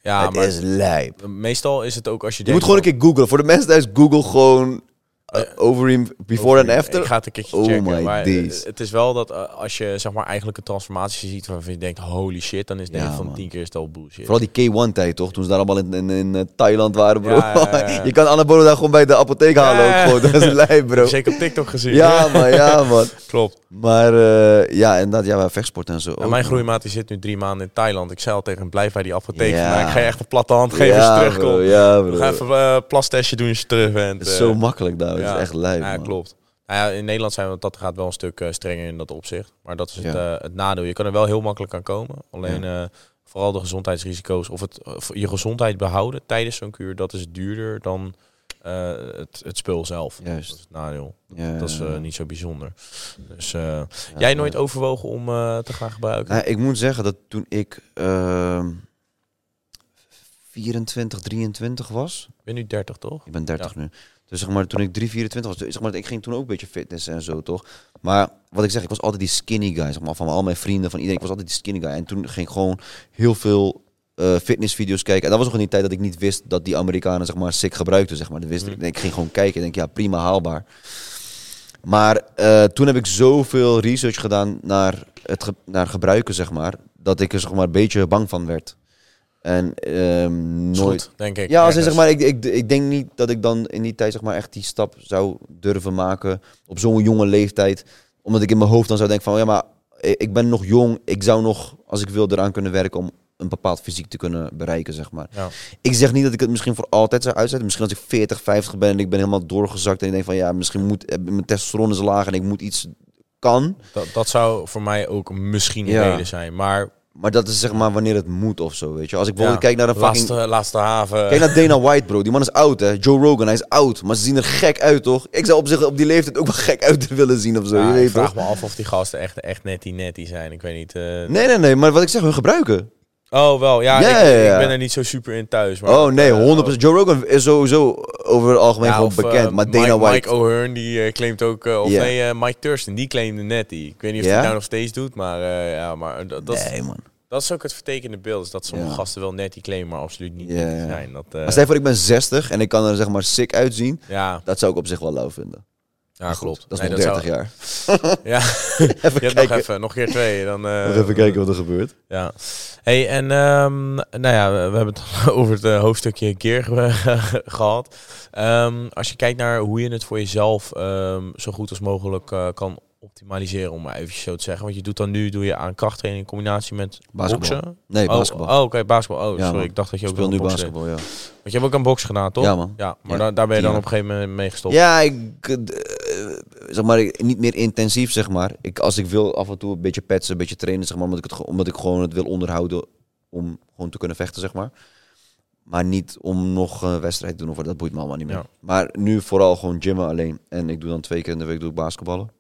ja het maar is lijp. meestal is het ook als je Je denkt moet gewoon een keer googlen. Voor de mensen thuis, google gewoon uh, Overeem before and after? Ik ga het een keertje Oh checken. my maar days. het is wel dat uh, als je zeg maar eigenlijk een transformatie ziet waarvan je denkt holy shit, dan is het Ja, 9 van man. 10 keer al bullshit. Vooral die K1-tijd, toch? Toen ze daar allemaal in, in, in eh, Thailand waren, bro. Ja, ja, ja. je kan Anabolo daar gewoon bij de apotheek halen Ja. ook gewoon. Dat is lijp, bro. Zeker op TikTok gezien. Ja, man, ja, man. klopt. Maar uh, ja, inderdaad, ja, vechtsport en zo. Mijn groeimaat die zit nu drie maanden in Thailand. Ik zei al tegen hem, blijf bij die apotheek. Vandaag. Ik ga je echt een platte hand geven als je ja, terugkomt. bro, ja, We bro. gaan even een plastestje doen als je terug bent. Het is eh. zo makkelijk daar. Ja. is echt lijp, Ja, man. klopt. Nou ja, in Nederland zijn we, dat gaat wel een stuk eh, strenger in dat opzicht. Maar dat is het, Ja. eh, het nadeel. Je kan er wel heel makkelijk aan komen. Alleen eh, vooral de gezondheidsrisico's of het, of je gezondheid behouden tijdens zo'n kuur, dat is duurder dan het, het spul zelf. Juist. Dat is het nadeel. Ja, Dat is niet zo bijzonder. Dus Ja, jij nooit overwogen om te gaan gebruiken? Nou, ik moet zeggen dat toen ik ehm 24, 23 was. Ik ben nu 30, toch? Ik ben 30 nu. Dus zeg maar, toen ik 3, 24 was, zeg maar, ik ging toen ook een beetje fitness en zo, toch? Maar wat ik zeg, ik was altijd die skinny guy, zeg maar, van al mijn vrienden, van iedereen. Ik was altijd die skinny guy. En toen ging ik gewoon heel veel eh, fitnessvideo's kijken. En dat was nog in die tijd dat ik niet wist dat die Amerikanen, zeg maar, sick gebruikten, zeg maar. Dat wist ik. Ik ging gewoon kijken en denk, ja, prima haalbaar. Maar eh, toen heb ik zoveel research gedaan naar het ge- naar gebruiken, zeg maar, dat ik er zeg maar een beetje bang van werd. En ehm, nooit. goed, denk ik. Ja, als in, zeg maar, ik, ik, ik denk niet dat ik dan in die tijd zeg maar, echt die stap zou durven maken op zo'n jonge leeftijd. Omdat ik in mijn hoofd dan zou denken van, ja, maar ik ben nog jong. Ik zou nog, als ik wil, eraan kunnen werken om een bepaald fysiek te kunnen bereiken, zeg maar. Ja. Ik zeg niet dat ik het misschien voor altijd zou uitzetten. Misschien als ik 40, 50 ben en ik ben helemaal doorgezakt en ik denk van, ja, misschien moet eh, mijn testosteron is laag en ik moet iets kan. Dat, dat zou voor mij ook misschien een Ja. reden zijn. Maar Maar dat is zeg maar wanneer het moet of zo, weet je. Als ik bijvoorbeeld ja, kijk naar een fucking... laatste, laatste haven. Kijk naar Dana White, bro. Die man is oud, hè. Joe Rogan, hij is oud. Maar ze zien er gek uit, toch? Ik zou op zich op die leeftijd ook wel gek uit willen zien of zo. Ja, je ik vraag toch? me af of die gasten echt, echt netty netty zijn. Ik weet niet. eh. Nee, nee, nee. Maar wat ik zeg, hun gebruiken. Oh, wel. Ja, Ja, ik, ja, ja. ik ben er niet zo super in thuis. Maar, oh, nee, eh, 100%. Joe Rogan is sowieso over het algemeen Ja, gewoon of, eh, bekend. Maar Dana Mike, White... Mike O'Hearn, die eh, claimt ook... eh, of Ja. nee, eh, Mike Thurston, die claimde netty. Ik weet niet of Ja? hij nou nog steeds doet, maar eh, ja, maar dat, dat, is, nee, man. dat is ook het vertekende beeld. Is dat sommige Ja. gasten wel netty claimen, maar absoluut niet Ja, netty ja. zijn. Dat, eh, Maar stel je voor, ik ben 60 en ik kan er zeg maar sick uitzien. ja, Dat zou ik op zich wel lauw vinden. Ja, klopt. Dat is Nee, nog zou- 30 jaar. Ja, Even je hebt nog even, nog een keer twee. Dan, eh, even kijken wat er gebeurt. Ja. Hey, en ehm, nou ja, we, hebben het over het eh, hoofdstukje keer gehad. Ehm, als je kijkt naar hoe je het voor jezelf ehm, zo goed als mogelijk eh, kan optimaliseren, om maar even zo te zeggen. Want je doet dan nu doe je aan krachttraining in combinatie met Basketbal. boksen. Nee, Oh, basketbal. Oh, oké, basketbal. Oh, Ja, sorry, man. ik dacht dat je ook speel nu deed. basketbal, ja. Want je hebt ook aan boksen gedaan, toch? Ja, man. Ja, maar Ja, daar, daar ben je dan op een gegeven moment mee gestopt. Ja, ik, zeg maar, niet meer intensief, zeg maar. Ik, als ik wil af en toe een beetje petsen, een beetje trainen, zeg maar, omdat ik, het, omdat ik gewoon het wil onderhouden om gewoon te kunnen vechten, zeg maar. Maar niet om nog een wedstrijd te doen, of dat boeit me allemaal niet meer. Ja. Maar nu vooral gewoon gymmen alleen. En ik doe dan twee keer in de week doe ik basketballen.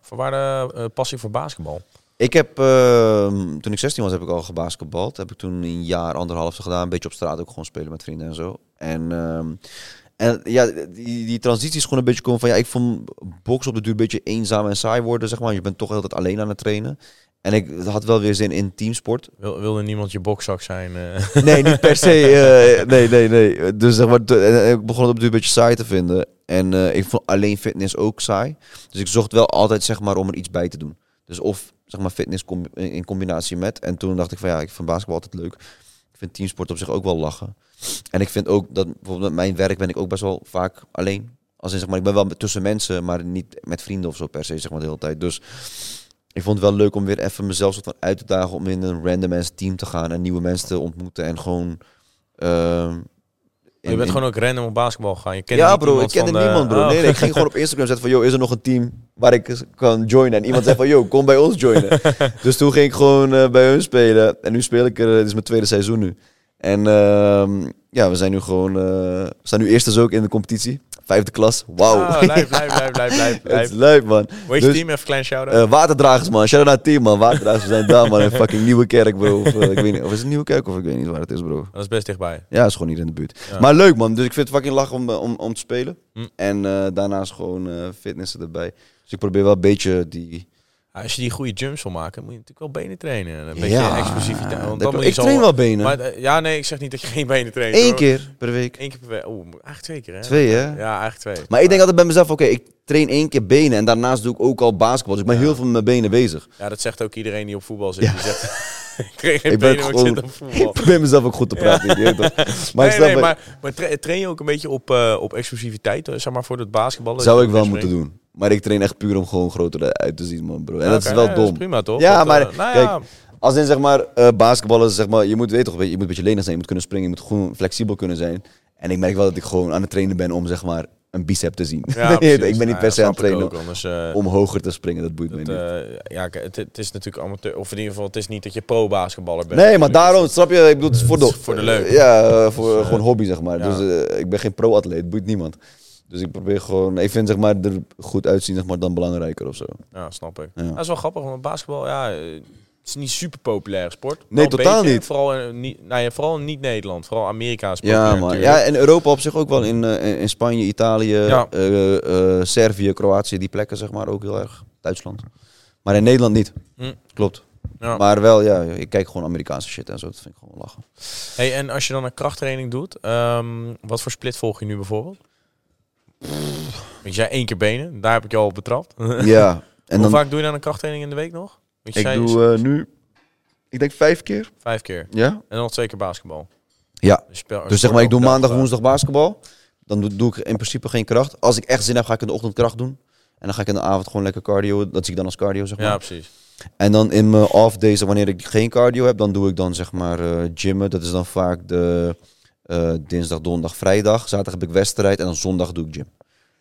Voor waar de eh, passie voor basketbal? Ik heb, eh, toen ik 16 was, heb ik al gebasketbald. Heb ik toen een jaar, anderhalf gedaan. Een beetje op straat ook gewoon spelen met vrienden en zo. En, ehm, en ja, die, die transitie is gewoon een beetje komen van... Ja, ik vond boksen op de duur een beetje eenzaam en saai worden, zeg maar. Je bent toch altijd alleen aan het trainen. En ik had wel weer zin in teamsport. Wil, wilde niemand je bokzak zijn? eh? Nee, niet per se. eh, nee, nee, nee. Dus zeg maar, en ik begon het op de duur een beetje saai te vinden. En eh, ik vond alleen fitness ook saai. Dus ik zocht wel altijd zeg maar om er iets bij te doen. Dus of zeg maar fitness com- in combinatie met. En toen dacht ik van ja, ik vind basketbal altijd leuk. Vind teamsport op zich ook wel lachen. En ik vind ook dat bijvoorbeeld met mijn werk ben ik ook best wel vaak alleen. Als in zeg maar, ik ben wel tussen mensen, maar niet met vrienden of zo per se zeg maar de hele tijd. Dus ik vond het wel leuk om weer even mezelf soort van uit te dagen om in een random ass team te gaan en nieuwe mensen te ontmoeten en gewoon. ehm, je bent gewoon ook random op basketbal gegaan. Je kende ja, bro, ik kende de- niemand, bro. Oh. Nee, nee, ik ging gewoon op Instagram zetten van, yo, is er nog een team waar ik kan joinen? En iemand zei van, yo, kom bij ons joinen. dus toen ging ik gewoon eh, bij hun spelen. En nu speel ik er, het is mijn tweede seizoen nu. En ehm, ja, we zijn nu gewoon, eh, we staan nu eerst dus ook in de competitie. Vijfde klas, wauw. Oh, blijf, blijf, blijf, blijf, blijf, Het is leuk, man. Hoe je Dus- team? Even klein shout-out. Eh, waterdragers, man. Shout out naar het team, man. Waterdragers, we zijn daar, man. In fucking Nieuwe Kerk, bro. Of, eh, ik weet niet, of is het Nieuwe Kerk of ik weet niet waar het is, bro. dat is best dichtbij. Ja, is gewoon hier in de buurt. Ja. Maar leuk, man. Dus ik vind het fucking lachen om, eh, om, om te spelen. Hm. En daarnaast gewoon fitnessen erbij. Dus ik probeer wel een beetje die als je die goede jumps wil maken, moet je natuurlijk wel benen trainen. Een beetje explosiviteit. Want dan ik train wel benen. Maar, eh, ja, nee, ik zeg niet dat je geen benen traint. Eén hoor. keer per week. Eén keer per week. Oeh, eigenlijk twee keer, hè? Twee, hè? Ja, eigenlijk twee. Maar ik denk altijd bij mezelf, oké, ik train één keer benen en daarnaast doe ik ook al basketbal. Dus ik ben heel veel met mijn benen bezig. Ja, dat zegt ook iedereen die op voetbal zit. Ja. Die zegt, ik geen Ik ben benen, ik gewoon- zit op voetbal. Ik probeer mezelf ook goed te praten. toch? Maar, ik nee, nee, maar, maar tra- train je ook een beetje op, eh, op explosiviteit, eh, zeg maar, voor het basketballen? zou ik wel moeten doen. Maar ik train echt puur om gewoon groter uit te zien, man, bro. En dat is wel ja, dom. prima, toch? Ja, Dat, maar eh, nou kijk, ja, Als in zeg maar eh basketballen, zeg maar, je moet weten toch, je, moet een beetje lenig zijn, je moet kunnen springen, je moet gewoon flexibel kunnen zijn. En ik merk wel dat ik gewoon aan het trainen ben om zeg maar een bicep te zien. ja, ik ben niet Nou, per se aan het trainen ook, anders, eh, om hoger te springen, dat boeit dat, mij niet. ja, het, het is natuurlijk amateur, of in ieder geval, het is niet dat je pro-basketballer bent. Nee, maar daarom, snap je? Ik bedoel, het is voor de, is voor de leuk. Ja, voor Dus, gewoon hobby, zeg maar. ja. Dus ik ben geen pro-atleet, boeit niemand. Dus ik probeer gewoon, ik vind zeg maar er goed uitzien, zeg maar, dan belangrijker of zo. Ja, snap ik. Ja. Dat is wel grappig, want basketbal, ja, het is niet super populaire sport. Nee, totaal beetje, niet. Vooral in, niet, nou ja, vooral in niet Nederland, vooral Amerika is Ja, populair man. Ja, en Europa op zich ook wel. In, eh, in Spanje, Italië, Ja. eh, eh, Servië, Kroatië, die plekken zeg maar ook heel erg. Duitsland. Maar in Nederland niet. Hm. Klopt. Ja. Maar wel, ja, ik kijk gewoon Amerikaanse shit en zo. Dat vind ik gewoon lachen. Hey, en als je dan een krachttraining doet, ehm, wat voor split volg je nu bijvoorbeeld? Want jij één keer benen, daar heb ik je al op betrapt. ja. En Hoe dan, vaak doe je dan een krachttraining in de week nog? Ik zei doe eh, nu, ik denk vijf keer. vijf keer. Ja? En dan twee keer basketbal. Ja. Dus, speel- Dus zeg maar, ik doe maandag, woensdag basketbal. Dan doe, doe ik in principe geen kracht. Als ik echt zin heb, ga ik in de ochtend kracht doen. En dan ga ik in de avond gewoon lekker cardio. Dat zie ik dan als cardio, zeg maar. Ja, precies. En dan in mijn off days, wanneer ik geen cardio heb, dan doe ik dan zeg maar eh, gymmen. Dat is dan vaak de eh, dinsdag, donderdag, vrijdag. Zaterdag heb ik wedstrijd en dan zondag doe ik gym.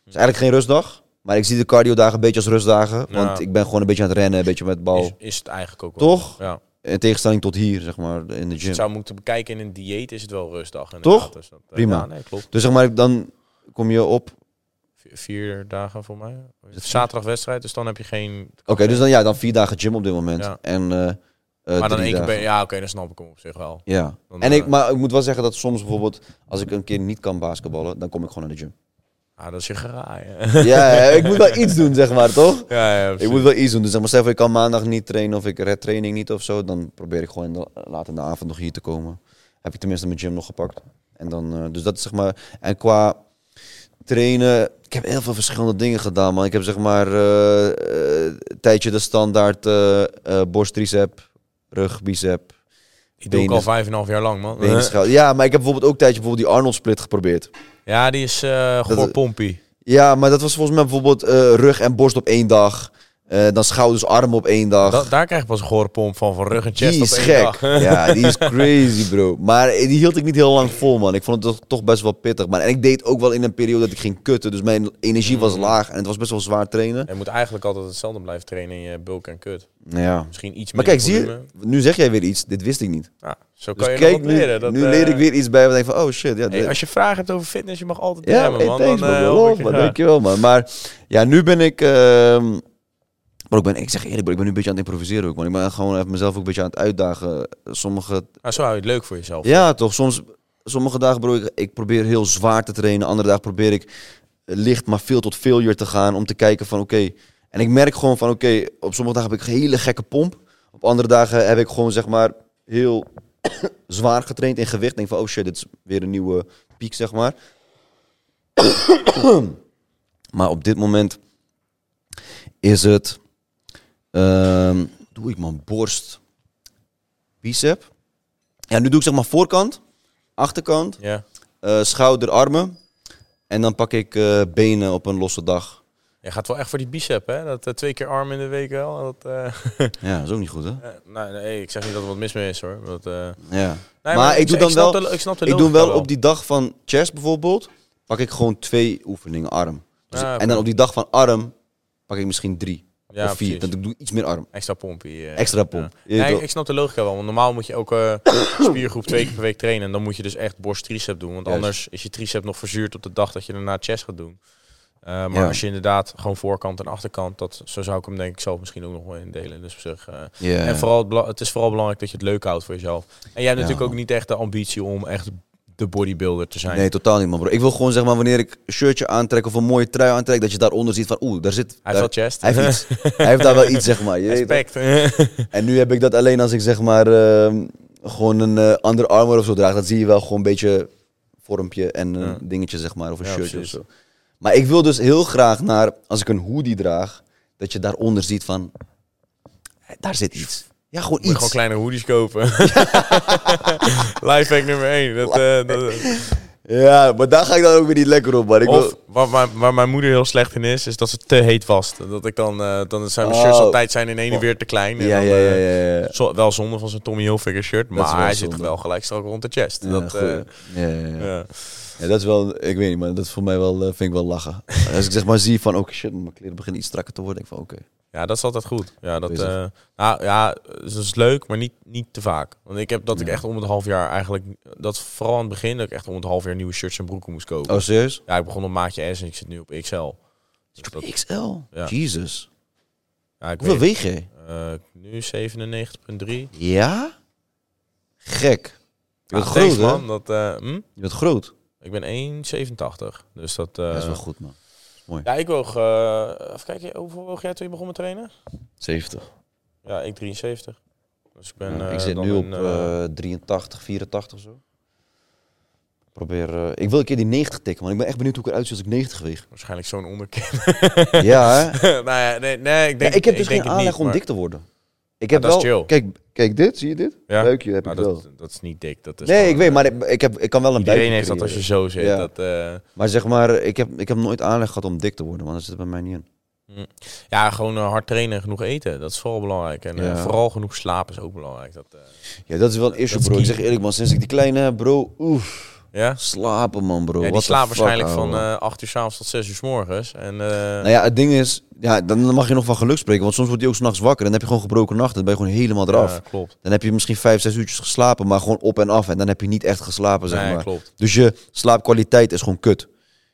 Dus eigenlijk geen rustdag. Maar ik zie de cardio dagen een beetje als rustdagen. Ja. Want ik ben gewoon een beetje aan het rennen, een beetje met bal. Is, is het eigenlijk ook wel. Toch? Ja. In tegenstelling tot hier, zeg maar, in de gym. het zou moeten bekijken in een dieet, is het wel rustdag. Toch? Dus dat, eh, Prima. Ja, nee, klopt. Dus zeg maar, dan kom je op. Vier, vier dagen voor mij. Zaterdag wedstrijd, dus dan heb je geen... Oké, dus dan, ja, dan vier dagen gym op dit moment. En, eh, eh, maar dan één keer ben Ja, oké, dan snap ik hem op zich wel. Ja. Dan, En ik, eh, maar ik moet wel zeggen dat soms bijvoorbeeld, als ik een keer niet kan basketballen, dan kom ik gewoon naar de gym. Ah, dat is je geraaien. Ja, ik moet wel iets doen, zeg maar, toch? ja, ja, Ik moet wel iets doen. Dus zeg maar, stel ik kan maandag niet trainen of ik red training niet of zo, dan probeer ik gewoon de, laat in de avond nog hier te komen. Heb ik tenminste mijn gym nog gepakt. En dan, eh, dus dat is zeg maar, en qua trainen, ik heb heel veel verschillende dingen gedaan, man. Ik heb zeg maar eh, eh, een tijdje de standaard eh, eh, borst, tricep, rug, bicep, Die doe ik al vijf en een half jaar lang, man. Ja, maar ik heb bijvoorbeeld ook een tijdje bijvoorbeeld die Arnold split geprobeerd. Ja, die is eh goor pompie. Ja, maar dat was volgens mij bijvoorbeeld eh, rug en borst op één dag. Eh, dan schouders, armen op één dag. Da- daar krijg ik pas een gore pomp van, van rug en chest die is op één gek. dag. Ja, die is crazy, bro. Maar eh, die hield ik niet heel lang vol, man. Ik vond het toch, toch best wel pittig, man. En ik deed ook wel in een periode dat ik ging kutten. Dus mijn energie was Mm. laag en het was best wel zwaar trainen. Je moet eigenlijk altijd hetzelfde blijven trainen in je bulk en kut. Ja. Misschien iets Maar meer kijk, zie je, nu zeg jij weer iets. Dit wist ik niet. Ja, zo Dus kan je kijk, nu, leren. Dat, nu eh, leer ik weer iets bij. ik denk van, oh shit. Ja, hey, als je vragen hebt over fitness, je mag altijd ja, DM'en, hey, man. thanks, dan, man. Love, ik je. Dankjewel, man. Maar ja, nu ben ik... ehm maar ik, ben, ik zeg eerlijk, bro, ik ben nu een beetje aan het improviseren ook, man. Ik ben gewoon even mezelf ook een beetje aan het uitdagen. Sommige Maar zo hou je het leuk voor jezelf. Ja, toch. Soms, sommige dagen bro, ik, ik probeer heel zwaar te trainen. Andere dagen probeer ik licht, maar veel tot failure te gaan. Om te kijken van oké. En ik merk gewoon van oké, op sommige dagen heb ik een hele gekke pomp. Op andere dagen heb ik gewoon zeg maar heel zwaar getraind in gewicht. Denk van oh shit, dit is weer een nieuwe piek zeg maar. maar op dit moment is het... ehm, doe ik man borst, bicep. Ja, nu doe ik zeg maar voorkant, achterkant, Ja. eh, schouder, armen. En dan pak ik eh, benen op een losse dag. Je gaat wel echt voor die bicep, hè? Dat eh, twee keer arm in de week wel. Dat, Ja, dat is ook niet goed, hè? nee, nee, ik zeg niet dat er wat mis mee is, hoor. Dat, Ja. nee, Maar ik doe dan wel- de- ik, snap de Ik doe logica wel op die dag van chest bijvoorbeeld, pak ik gewoon twee oefeningen arm. Dus oké. en dan op die dag van arm pak ik misschien drie Ja, of vier. precies. Dan doe ik iets meer arm. Extra pompie. eh, Extra pomp. ja. Nee, ik snap de logica wel. Want normaal moet je elke spiergroep twee keer per week trainen. En dan moet je dus echt borst tricep doen. Want Juist. anders is je tricep nog verzuurd op de dag dat je daarna chest gaat doen. Eh, maar Ja. als je inderdaad gewoon voorkant en achterkant, dat, zo zou ik hem denk ik zelf misschien ook nog wel indelen. Dus op zich, eh. En vooral, het is vooral belangrijk dat je het leuk houdt voor jezelf. En jij hebt natuurlijk ook niet echt de ambitie om echt de bodybuilder te zijn. Nee, totaal niet, man, bro. Ik wil gewoon, zeg maar, wanneer ik een shirtje aantrek of een mooie trui aantrek, dat je daaronder ziet van, oeh, daar zit... Hij daar, heeft wel chest. Hij heeft iets. hij heeft daar wel iets, zeg maar. Je? Respect. En nu heb ik dat alleen als ik, zeg maar, ehm, gewoon een eh Under Armour of zo draag. Dan zie je wel gewoon een beetje vormpje en een Ja. dingetje, zeg maar, of een Ja, shirtje precies. of zo. Maar ik wil dus heel graag naar, als ik een hoodie draag, dat je daaronder ziet van, eh, daar zit iets. Ja, gewoon iets. gewoon kleine hoodies kopen. Lifehack nummer 1. Dat, eh, dat, Ja, maar daar ga ik dan ook weer niet lekker op, man. Ik of wil... waar, waar, waar mijn moeder heel slecht in is, is dat ze te heet vast. Dat ik dan, eh, dan zijn mijn Oh. shirts altijd zijn in ene weer te klein. En Ja, dan, ja, ja, eh, zo- wel zonde van zijn Tommy Hilfiger shirt, maar hij zit wel gelijk strak rond de chest. Ja, dat, eh, ja, ja, ja. ja. Ja, dat is wel, ik weet niet, maar dat is voor mij wel, eh, vind ik wel lachen. Als ik zeg maar zie van, oké, shit, mijn kleren beginnen iets strakker te worden, denk ik van, oké. Ja, dat is altijd goed. Ja, dat, eh, nou, ja, dat is leuk, maar niet, niet te vaak. Want ik heb dat ik echt om het half jaar eigenlijk, dat vooral aan het begin, dat ik echt om het half jaar nieuwe shirts en broeken moest kopen. Oh, serieus? Ja, ik begon op maatje S en ik zit nu op XL. Dus dat- XL? Ja. Jesus. ja, ik Hoeveel weet, weeg eh, nu 97,3. Ja? Gek. Je bent Ah, groot, man. Dat, eh, hm? Je bent groot. Ik ben 1,87. Dus dat... dat is wel goed, man. Ja, ik woog... eh even kijken, hoeveel woog jij toen je begon met trainen? 70. Ja, ik 73. Dus ik ben... Ja, eh, ik zit nu op een, eh, eh 83, 84 of zo. Probeer, ik wil een keer die 90 tikken, man. Ik ben echt benieuwd hoe ik eruit zie als ik 90 weeg. waarschijnlijk zo'n onderkin. ja, hè? nou ja, nee, nee, ik Ja, denk... ik heb dus geen aanleg niet, om maar- dik te worden. Ik heb dat is wel... chill. Kijk, kijk dit, zie je dit? Ja. Buikje heb Maar ik wel. dat, dat is niet dik. Dat is Nee, gewoon, ik weet, maar eh, ik, ik, heb, ik kan wel een Iedereen buikje heeft dat als je zo zit. Ja. Dat, eh, Maar zeg maar, ik heb, ik heb nooit aanleg gehad om dik te worden, want dat zit er bij mij niet in. ja, gewoon eh, hard trainen en genoeg eten. Dat is vooral belangrijk. En eh, Ja. vooral genoeg slapen is ook belangrijk. Dat, eh, Ja, dat is wel een issue, is bro. Ik key. zeg eerlijk, man, sinds ik die kleine heb, bro, oef, ja? slapen, man, bro. ja, die fuck, waarschijnlijk van eh 8 uur s'avonds tot 6 uur s morgens. En, eh, Nou ja, het ding is, ja, dan mag je nog van geluk spreken, want soms wordt hij ook s'nachts wakker dan heb je gewoon gebroken nachten. Dan ben je gewoon helemaal eraf. ja, klopt. Dan heb je misschien vijf, zes uurtjes geslapen, maar gewoon op en af. En dan heb je niet echt geslapen, zeg nee, maar. klopt. Dus je slaapkwaliteit is gewoon kut.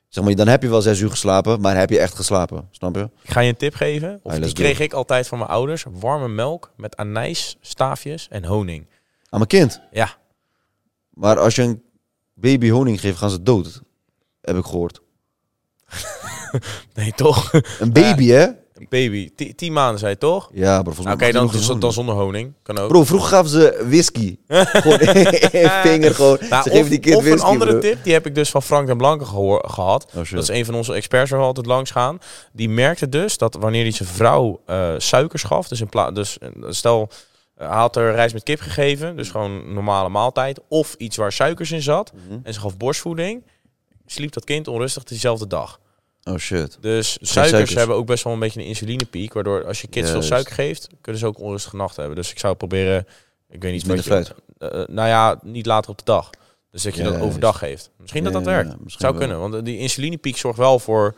Zeg maar, dan heb je wel zes uur geslapen, maar heb je echt geslapen. Snap je? Ik ga je een tip geven. Of die kreeg ik altijd van mijn ouders. Warme melk met anijs, staafjes en honing. Aan mijn kind. Ja, Maar als je een baby honing geeft, gaan ze dood. Heb ik gehoord. nee toch? Een baby, hè? Baby, Ti- 10 maanden zei je toch? Ja, bro. Oké, die dan, dan, zonder honing. Kan ook. Bro, vroeger gaven ze whisky. gewoon vinger gewoon. Nou, ze geven of die kind of whisky, een andere bro. tip, die heb ik dus van Frank den Blanke gehad. Oh. Dat is een van onze experts waar we altijd langs gaan. Die merkte dus dat wanneer hij zijn vrouw eh, suikers gaf, dus, in pla dus eh, stel hij had er rijst met kip gegeven, dus gewoon een normale maaltijd, of iets waar suikers in zat, Mhm. en ze gaf borstvoeding, sliep dat kind onrustig diezelfde dag. Oh shit. Dus suikers, suikers. hebben ook best wel een beetje een insulinepiek, waardoor als je kids veel suiker geeft, kunnen ze ook onrustige nachten hebben. Dus ik zou proberen, ik weet niet, minder je- eh, nou ja, niet later op de dag. Dus dat je dat overdag geeft. Misschien dat Ja, dat werkt. Zou kunnen, want die insulinepiek zorgt wel voor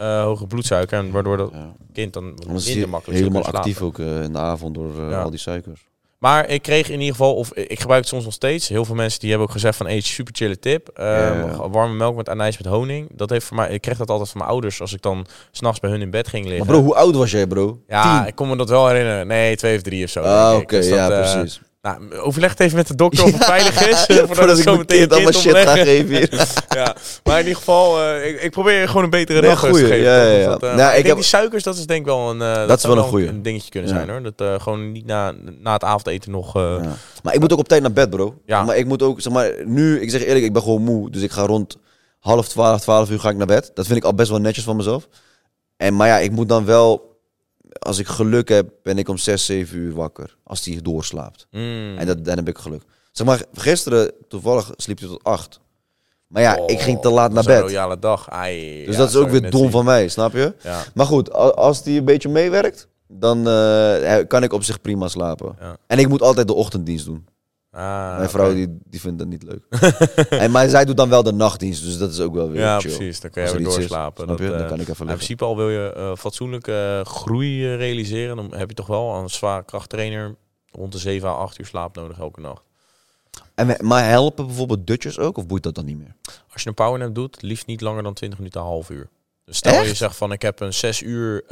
eh hoge bloedsuiker. En waardoor dat Ja. kind dan minder makkelijk helemaal actief ook eh, in de avond door eh, Ja. al die suikers. Maar ik kreeg in ieder geval, of ik gebruik het soms nog steeds. Heel veel mensen die hebben ook gezegd van, hey, super chille tip. Ja. Warme melk met anijs met honing. Dat heeft voor mij, ik kreeg dat altijd van mijn ouders als ik dan s'nachts bij hun in bed ging liggen. Maar bro, hoe oud was jij, bro? ja, Tien? ik kon me dat wel herinneren. Nee, twee of drie of zo. Ah, oké. Dus ja, precies. Nou, overleg het even met de dokter of het veilig is. eh, voordat, Voordat ik zo meteen kind allemaal shit ga geven hier. ja, maar in ieder geval, eh, ik, ik probeer gewoon een betere Nee, dag te geven. ja, ja, Dus dat, eh, Nou, ik ik denk heb- die suikers, dat is denk ik wel een, Dat is wel een goeie. een dingetje kunnen zijn hoor. Dat gewoon niet na, na het avondeten nog. Ja. Maar ik moet ook op tijd naar bed, bro. Ja. Maar ik moet ook, zeg maar, nu, ik zeg eerlijk, ik ben gewoon moe. Dus ik ga rond half twaalf, twaalf uur ga ik naar bed. Dat vind ik al best wel netjes van mezelf. En, maar ja, ik moet dan wel, als ik geluk heb, ben ik om zes, zeven uur wakker. Als die doorslaapt. mm. En dat, dan heb ik geluk. Zeg maar, gisteren toevallig sliep hij tot acht. Maar ja, ik ging te laat naar Oh, dat is een bed. royale dag. Ai, Dus ja, dat is ook weer dom zien. van mij, snap je? Ja. Maar goed, als die een beetje meewerkt, dan eh, kan ik op zich prima slapen. Ja. En ik moet altijd de ochtenddienst doen. Ah, Mijn vrouw die, die vindt dat niet leuk. en, maar zij doet dan wel de nachtdienst, dus dat is ook wel weer Ja, chill. precies. Dan kun Als je er weer is, doorslapen. je? Dat, Dan eh, kan ik even in principe al wil je eh, fatsoenlijke eh, groei realiseren. Dan heb je toch wel een zware krachttrainer rond de 7 à 8 uur slaap nodig elke nacht. En, maar helpen bijvoorbeeld dutjes ook, of boeit dat dan niet meer? Als je een powernap doet, liefst niet langer dan 20 minuten, een half uur. Dus stel Echt? je zegt van ik heb een 6 uur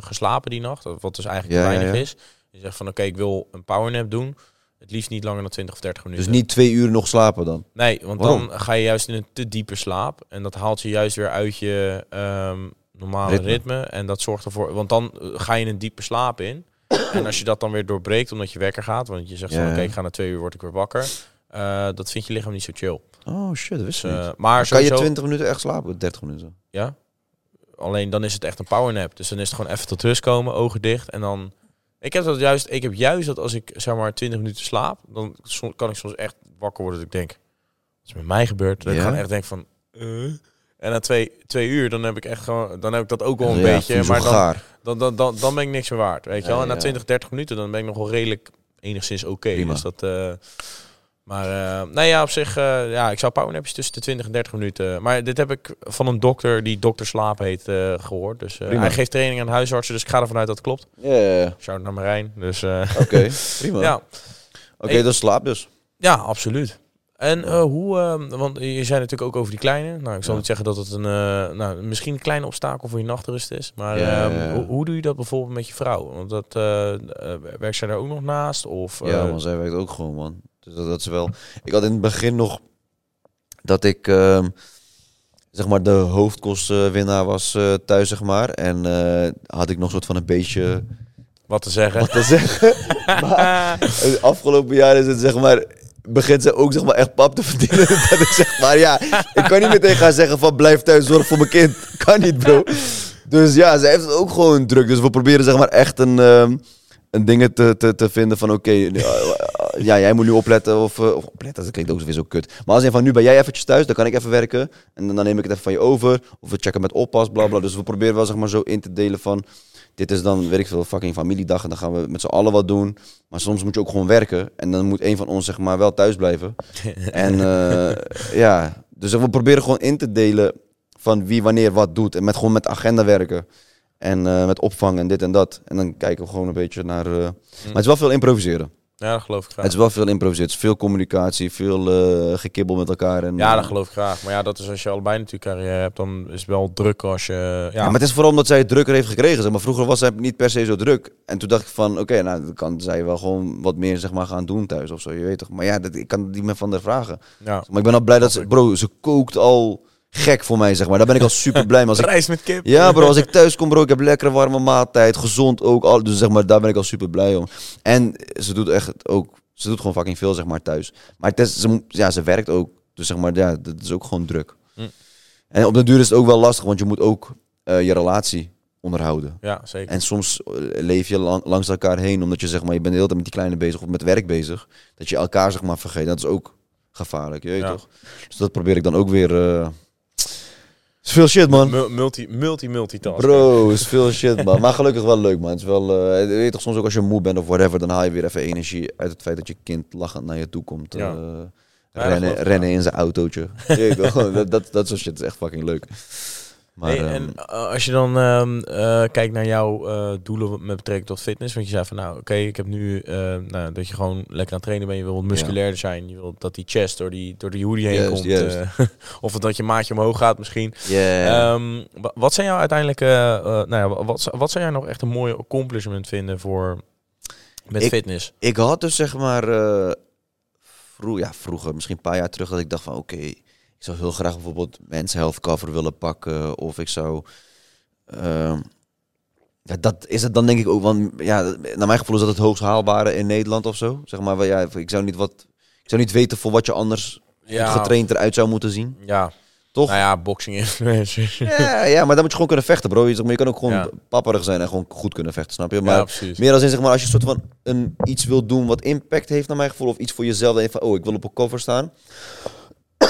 geslapen die nacht, wat dus eigenlijk Ja, weinig ja, ja. is. Je zegt van oké, ik wil een powernap doen. Het liefst niet langer dan 20 of 30 minuten. Dus niet twee uur nog slapen dan? Nee, want Waarom? dan ga je juist in een te diepe slaap. En dat haalt je juist weer uit je ehm, normale Ritme. ritme. En dat zorgt ervoor... Want dan eh, ga je een diepe slaap in. en als je dat dan weer doorbreekt omdat je wekker gaat... Want je zegt van, oké, ik ga na twee uur word ik weer wakker. eh, dat vindt je lichaam niet zo chill. Oh shit, dat wist Dus, ik eh, niet. maar kan je sowieso- 20 minuten echt slapen? 30 minuten. Ja. Alleen dan is het echt een powernap. Dus dan is het gewoon even tot rust komen, ogen dicht. En dan... Ik heb dat juist... Ik heb juist dat als ik zeg maar 20 minuten slaap... Dan kan ik soms echt wakker worden dat ik denk... Wat is met mij gebeurd? Dat ik Ja? gewoon echt denk van... eh. En na twee, twee uur, dan heb ik echt gewoon... Dan heb ik dat ook wel een Ja, beetje. Maar dan, dan, dan, dan, dan ben ik niks meer waard. Weet je wel? En na ja. 20, 30 minuten, dan ben ik nog wel redelijk enigszins oké. Prima. Dus dat... eh, maar eh nee, ja, op zich, eh, ja, ik zou powernapjes tussen de 20 en 30 minuten. Maar dit heb ik van een dokter die dokter Slaap heet eh, gehoord. Dus eh, hij geeft training aan huisartsen, dus ik ga ervan uit dat het klopt. Ja, ja. Shout naar Marijn. Dus eh, Oké, prima. ja, Oké, Hey. dan slaap dus. ja, absoluut. En eh, hoe, eh, want je zei natuurlijk ook over die kleine. Nou, ik zal Ja. niet zeggen dat het een, eh, nou, misschien een kleine obstakel voor je nachtrust is. Maar Ja, ehm, ja. Hoe, hoe doe je dat bijvoorbeeld met je vrouw? Want dat, eh eh, werkt zij daar ook nog naast? Of, Ja, eh, man, zij werkt ook gewoon, man. Dus dat, dat is wel... Ik had in het begin nog dat ik, ehm, zeg maar, de hoofdkostwinnaar was eh, thuis, zeg maar. En eh, had ik nog soort van een beetje wat te zeggen? wat te zeggen. maar het afgelopen jaar is het, zeg maar, begint ze ook, zeg maar, echt pap te verdienen. dat ik zeg maar, ja, ik kan niet meteen gaan zeggen van blijf thuis, zorg voor mijn kind. Kan niet, bro. Dus ja, zij heeft het ook gewoon druk. Dus we proberen, zeg maar, echt een... ehm, een dingen te, te, te vinden van oké, eh, ja, jij moet nu opletten of, eh, of opletten, dat klinkt ook weer zo kut. Maar als in van nu ben jij eventjes thuis, dan kan ik even werken en dan neem ik het even van je over of we checken met oppas, bla bla. Dus we proberen wel zeg maar zo in te delen van dit is dan, weet ik veel, fucking familiedag en dan gaan we met z'n allen wat doen. Maar soms moet je ook gewoon werken en dan moet een van ons zeg maar wel thuis blijven. en eh, ja, dus we proberen gewoon in te delen van wie wanneer wat doet en met gewoon met agenda werken. En eh, met opvang en dit en dat. En dan kijken we gewoon een beetje naar. eh, Maar het is wel veel improviseren. Ja, dat geloof ik graag. Het is wel veel improviseren. Het is veel communicatie, veel eh, gekibbel met elkaar. En, Ja, dat geloof ik graag. Maar ja, dat is als je allebei natuurlijk carrière hebt, dan is het wel druk als je... Ja, Ja. maar het is vooral omdat zij het drukker heeft gekregen. Zeg maar vroeger was zij niet per se zo druk. En toen dacht ik van, oké, nou dan kan zij wel gewoon wat meer zeg maar, gaan doen thuis of zo. Je weet toch. Maar ja, dat, ik kan niet meer van haar vragen. ja. Maar ik ben al blij dat ze, bro, ze kookt al gek voor mij, zeg maar. Daar ben ik al super blij mee. Als ik met kip. Ja, bro, als ik thuis kom, bro, ik heb lekkere warme maaltijd, gezond ook. Al, dus zeg maar, daar ben ik al super blij om. En ze doet echt ook, ze doet gewoon fucking veel, zeg maar, thuis. Maar het is, ze, ja, ze werkt ook. Dus zeg maar, ja, dat is ook gewoon druk. Hm. En op de duur is het ook wel lastig, want je moet ook eh, je relatie onderhouden. Ja, zeker. En soms eh, leef je lang- langs elkaar heen, omdat je zeg maar, je bent de hele tijd met die kleine bezig of met werk bezig. Dat je elkaar zeg maar vergeet. Dat is ook gevaarlijk, je weet Ja. toch? Dus dat probeer ik dan ook weer. eh is veel shit, man. Mu- multi, multi, multitask. Bro, is veel shit, man. Maar gelukkig wel leuk, man. Het is wel, eh, je weet toch soms ook als je moe bent of whatever, dan haal je weer even energie uit het feit dat je kind lachend naar je toe komt. Ja. eh, rennen rennen in zijn autootje. Je dat, dat, dat soort shit is echt fucking leuk. Maar, Hey, ehm, en eh, als je dan ehm, eh, kijkt naar jouw eh, doelen met betrekking tot fitness, want je zei van nou oké, ik heb nu eh, nou, dat je gewoon lekker aan het trainen bent, je wil wat musculairder zijn, je wil dat die chest door die, door die hoodie heen Juist, komt, juist. of dat je maatje omhoog gaat misschien. yeah. Ehm, wat zijn jouw uiteindelijk, nou ja, wa- wat, wat zou jij nog echt een mooie accomplishment vinden voor met Ik- fitness? ik had dus zeg maar vroeg, ja, vroeger, misschien een paar jaar terug, dat ik dacht van oké, ik zou heel graag bijvoorbeeld Men's Health Cover willen pakken. Of ik zou. ehm, ja, dat is het dan denk ik ook. Want ja, naar mijn gevoel is dat het hoogst haalbare in Nederland of zo. Zeg maar, ja, ik zou niet wat. Ik zou niet weten voor wat je anders getraind eruit zou moeten zien. Ja, Toch? Nou ja, boxing. Ja, ja, maar dan moet je gewoon kunnen vechten, bro. Je, je kan ook gewoon Ja. papperig zijn en gewoon goed kunnen vechten, snap je? Maar ja, meer als in, zeg maar, als je soort van een, iets wil doen wat impact heeft naar mijn gevoel, of iets voor jezelf, dan van, oh, ik wil op een cover staan.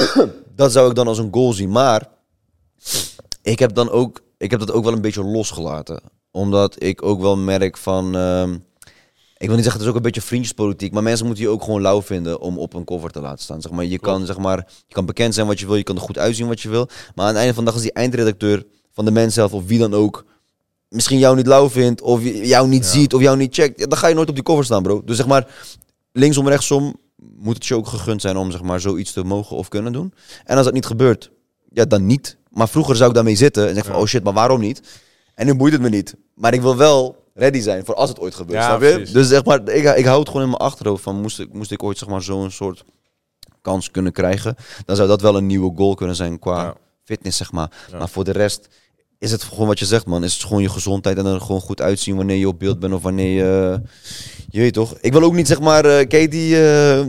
dat zou ik dan als een goal zien. Maar ik heb dan ook, ik heb dat ook wel een beetje losgelaten. Omdat ik ook wel merk van, ehm, ik wil niet zeggen, het is ook een beetje vriendjespolitiek, maar mensen moeten je ook gewoon lauw vinden om op een cover te laten staan. Zeg maar, je kan, zeg maar, je kan bekend zijn wat je wil, je kan er goed uitzien wat je wil. Maar aan het einde van de dag is die eindredacteur van de mens zelf, of wie dan ook, misschien jou niet lauw vindt, of jou niet Ja. ziet, of jou niet checkt, dan ga je nooit op die cover staan, bro. Dus zeg maar, linksom, rechtsom moet het je ook gegund zijn om zeg maar, zoiets te mogen of kunnen doen. En als dat niet gebeurt, ja, dan niet. Maar vroeger zou ik daarmee zitten en zeggen van, oh shit, maar waarom niet? En nu boeit het me niet. Maar ik wil wel ready zijn voor als het ooit gebeurt. Ja. Dus zeg maar, ik, ik hou het gewoon in mijn achterhoofd van moest ik, moest ik ooit zeg maar zo'n soort kans kunnen krijgen, dan zou dat wel een nieuwe goal kunnen zijn qua Ja. fitness, zeg maar. Ja. Maar voor de rest is het gewoon wat je zegt, man. Is het gewoon je gezondheid en er gewoon goed uitzien wanneer je op beeld bent of wanneer je... Je weet toch? Ik wil ook niet, zeg maar... eh kijk die... eh,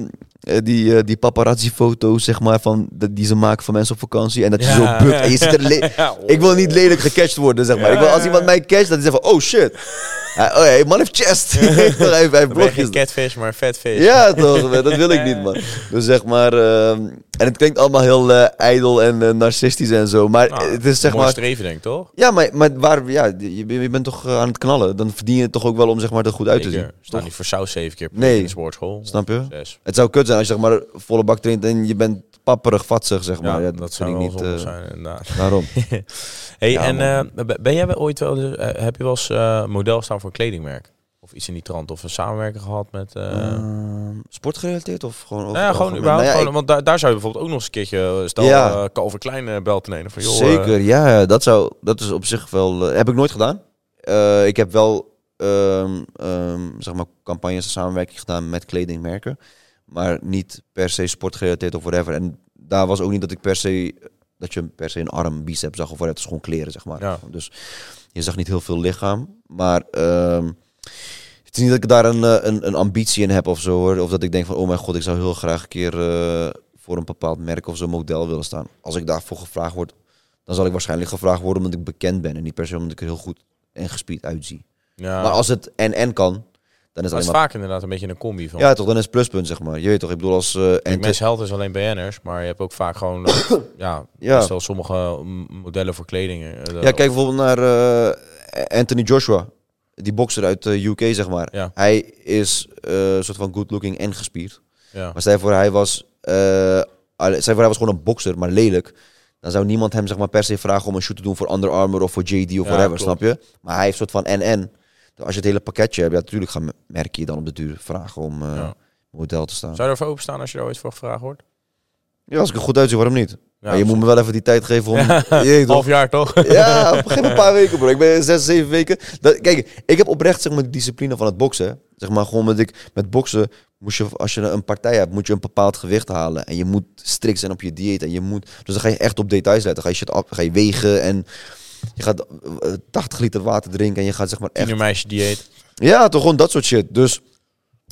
die, eh, die paparazzi-foto's, zeg maar, van, de- die ze maken van mensen op vakantie. En dat je Ja, zo bukt en je er... Ja, Ik wil niet lelijk gecatcht worden, zeg maar. Ja, ik wil als iemand mij catcht, dat hij zegt van... Oh, shit. Hij, oh, ja, man heeft chest. hij heeft, blokjes. geen catfish, maar fatfish. Ja, toch? Dat wil ik niet, man. Dus zeg maar... ehm, en het klinkt allemaal heel eh, ijdel en eh, narcistisch en zo. Maar Nou, het is zeg maar... streven, denk ik, toch? Ja, maar, maar waar, ja, je, je bent toch eh, aan het knallen. Dan verdien je het toch ook wel om zeg maar, er goed uit te zien. Staan niet voor saus zeven keer per Nee. in de sportschool. Snap je? Zes. Het zou kut zijn als je zeg maar volle bak traint en je bent papperig, vatsig, zeg maar. Ja, Ja, dat, zou niet. eh, zijn, inderdaad. Waarom? Hey, Ja, en eh, ben jij wel ooit wel, eh, heb je wel eens model staan voor een kledingmerk? Of iets in die trant? Of een samenwerking gehad met... eh Ehm, sportgerelateerd of gewoon over nou ja, gewoon überhaupt. Nou ja, gewoon, want daar, daar zou je bijvoorbeeld ook nog eens een keertje... Stel, Ja. Calvin Klein bel te nemen. Van, joh, Zeker, ja. Dat, zou, dat is op zich wel... heb ik nooit gedaan. Ik heb wel, ehm, ehm, zeg maar, campagnes en samenwerking gedaan met kledingmerken. Maar niet per se sportgerelateerd of whatever. En daar was ook niet dat ik per se... Dat je per se een arm, bicep zag of whatever. Het is gewoon kleren, zeg maar. Ja. Dus je zag niet heel veel lichaam. Maar... ehm, het is niet dat ik daar een, eh, een, een ambitie in heb of zo hoor. Of dat ik denk van, oh mijn god, ik zou heel graag een keer eh, voor een bepaald merk of zo'n model willen staan. Als ik daarvoor gevraagd word, dan zal ik waarschijnlijk gevraagd worden omdat ik bekend ben. En niet per se omdat ik er heel goed en gespierd uitzie. ja. Maar als het en-en kan, dan is het Maar vaak inderdaad een beetje een combi van. Ja toch, dan is het pluspunt zeg maar. Je weet toch, ik bedoel als... eh Kijk, en Mens Health is alleen BN'ers, maar je hebt ook vaak gewoon... eh, ja, Ja. stel sommige mm, modellen voor kleding. eh, Ja, kijk bijvoorbeeld naar eh, Anthony Joshua. Die bokser uit de UK, zeg maar. Ja. Hij is eh, een soort van good looking en gespierd. Ja. Maar stel voor, hij was, eh, stel voor, hij was gewoon een bokser, maar lelijk. Dan zou niemand hem zeg maar, per se vragen om een shoot te doen voor Under Armour of voor JD of Ja, whatever, klopt. snap je? Maar hij heeft een soort van en-en. Als je het hele pakketje hebt, ja, natuurlijk gaan merken je dan op de duur vragen om eh, Ja. model te staan. Zou je ervoor openstaan als je er ooit voor gevraagd wordt? Ja, als ik er goed uitzie, waarom niet? Maar je moet me wel even die tijd geven om... Je weet toch? Half jaar toch? Ja, geef een paar weken, bro. Ik ben zes, zeven weken. Dat, kijk, ik heb oprecht zeg maar, de discipline van het boksen. Zeg maar gewoon met ik met boksen moest je als je een partij hebt, moet je een bepaald gewicht halen en je moet strikt zijn op je dieet en je moet. Dus dan ga je echt op details letten. Ga je shit op, ga je wegen en je gaat eh, 80 liter water drinken en je gaat zeg maar echt. Tienermeisje dieet. Ja, toch gewoon dat soort shit. Dus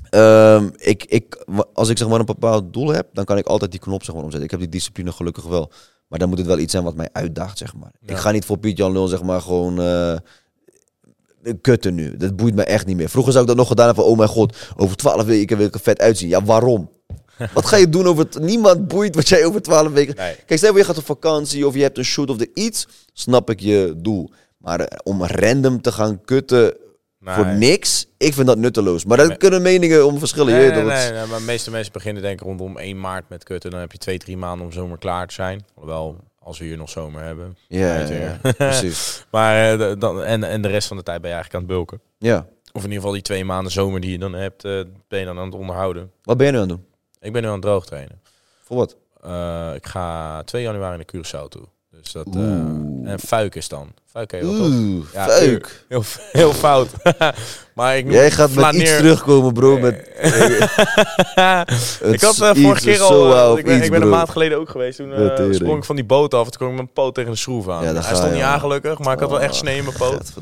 ehm, ik, ik, als ik zeg maar een bepaald doel heb, dan kan ik altijd die knop zeg maar omzetten. Ik heb die discipline gelukkig wel. Maar dan moet het wel iets zijn wat mij uitdaagt, zeg maar. Ja. Ik ga niet voor Piet Jan Lul zeg maar gewoon eh, kutten nu. Dat boeit me echt niet meer. Vroeger zou ik dat nog gedaan hebben van, oh mijn god, over 12 weken wil ik er vet uitzien. Ja, waarom? wat ga je doen over... t- Niemand boeit wat jij over 12 weken... Nee. Kijk, stel je gaat op vakantie of je hebt een shoot of de iets, snap ik je doel. Maar eh, om random te gaan kutten Nee. voor niks, ik vind dat nutteloos. Maar daar Nee. kunnen meningen om verschillen. Nee, nee, het maar de meeste mensen beginnen denk ik rondom 1 maart met kutten. Dan heb je twee, drie maanden om zomer klaar te zijn. Hoewel, als we hier nog zomer hebben. Ja, precies. Maar eh, dan, en, en de rest van de tijd ben je eigenlijk aan het bulken. Ja. Of in ieder geval die twee maanden zomer die je dan hebt, eh, ben je dan aan het onderhouden. Wat ben je nu aan het doen? Ik ben nu aan het droog trainen. Voor wat? Eh, ik ga 2 januari naar Curaçao toe. Dus dat, eh, en Fuik is dan. Fuik toch? Oeh, Ja, fuik. Heel, heel fout. maar ik noem Jij gaat met iets terugkomen, bro. Met ik had eh, vorige keer al, ik ben, iets, ik ben een maand geleden ook geweest. Toen sprong ik van die boot af en toen kwam ik mijn poot tegen de schroef aan. Ja, Hij stond niet al. aan gelukkig, maar ik had wel echt Oh, sneeuw in mijn poot.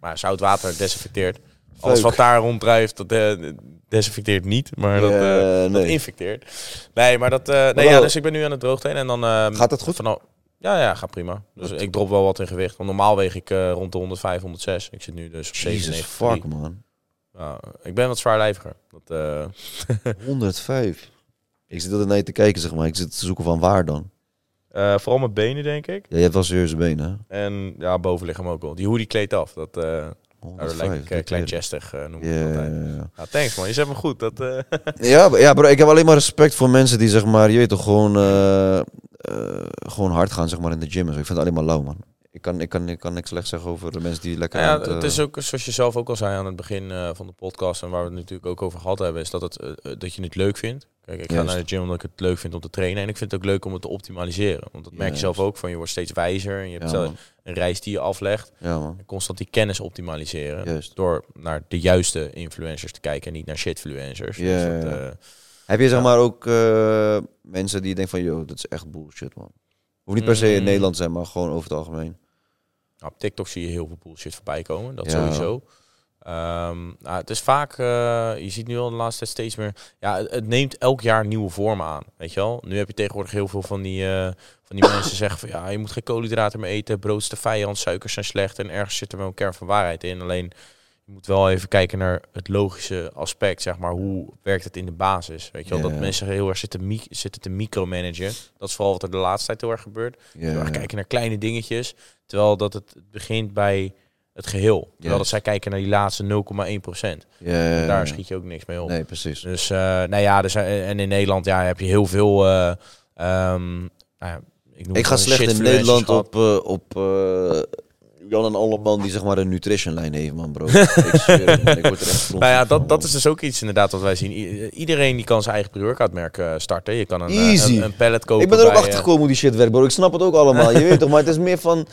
Maar zout water desinfecteert. Alles wat daar ronddrijft, dat desinfecteert niet, maar dat, eh, dat nee. infecteert. Nee, maar dat... eh, nee, ja, dus ik ben nu aan het droogtrainen en dan... eh, Gaat dat goed? Vanaf, ja, ja, gaat prima. Dus ik drop wel wat in gewicht. Want normaal weeg ik eh, rond de 105, 106. Ik zit nu dus op Jesus 97. fuck, man. Ik ben wat zwaarlijviger. Dat, eh, 105. Ik zit naar je te kijken, zeg maar. Ik zit te zoeken van waar dan. vooral mijn benen, denk ik. Ja, je hebt wel serieuze benen, hè? En ja, bovenlichaam ook wel. Die hoodie kleedt af. Dat, nou, dat 105. lijkt ik uh, dat klein weet ik. chestig, noem ik Ja, het ja, altijd. ja. Ja, thanks man, je zet me goed. Dat, eh, Ja, ja, bro, ik heb alleen maar respect voor mensen die zeg maar, je weet toch, gewoon, eh, eh, gewoon hard gaan zeg maar in de gym. Ik vind het alleen maar lauw, man. Ik kan, ik, kan, ik kan niks slecht zeggen over de mensen die lekker Nou ja, het, het is ook, zoals je zelf ook al zei aan het begin van de podcast en waar we het natuurlijk ook over gehad hebben, is dat, het, dat je het leuk vindt. Kijk, ik ga Juist. naar de gym omdat ik het leuk vind om te trainen. En ik vind het ook leuk om het te optimaliseren. Want dat merk je zelf ook van. Je wordt steeds wijzer. En je hebt zelf een reis die je aflegt. Ja. En constant die kennis optimaliseren. Juist. Door naar de juiste influencers te kijken. En niet naar shitfluencers. Ja, Dus dat, eh, Heb je zeg maar ook eh, mensen die denken van, yo, dat is echt bullshit, man. Hoeft niet per se in Mm. Nederland te zijn, maar gewoon over het algemeen. Nou, op TikTok zie je heel veel bullshit voorbij komen. Dat Ja. sowieso. Ehm, nou, het is vaak, eh, je ziet nu al de laatste tijd steeds meer. Ja, het, het neemt elk jaar nieuwe vormen aan. Weet je wel? Nu heb je tegenwoordig heel veel van die, eh, van die mensen zeggen van ja, je moet geen koolhydraten meer eten. Brood is de vijand, suikers zijn slecht. En ergens zit er wel een kern van waarheid in. Alleen je moet wel even kijken naar het logische aspect, zeg maar. Hoe werkt het in de basis? Weet je wel? Dat mensen heel erg zitten, zitten te micromanagen. Dat is vooral wat er de laatste tijd heel erg gebeurt. Ja, Heel erg kijken naar kleine dingetjes. Terwijl dat het begint bij het geheel. Terwijl dat zij kijken naar die laatste 0,1 procent. Ja, ja, ja. Daar schiet je ook niks mee op. Nee, precies. Dus uh, nou ja, er zijn, en in Nederland ja, heb je heel veel. Uh, um, nou ik, noem Ik ga slecht in Nederland op, op Jan en Alleman die zeg maar een nutrition lijn heeft, man, bro. ik zweer man. Ik word er echt Nou ja, dat, dat is dus ook iets inderdaad wat wij zien. I iedereen die kan zijn eigen pre-workout merk uh, starten. Je kan een, Easy. een, een pallet kopen. Ik ben er ook achter gekomen hoe die shit werkt, bro. Ik snap het ook allemaal. Je weet toch, maar het is meer van...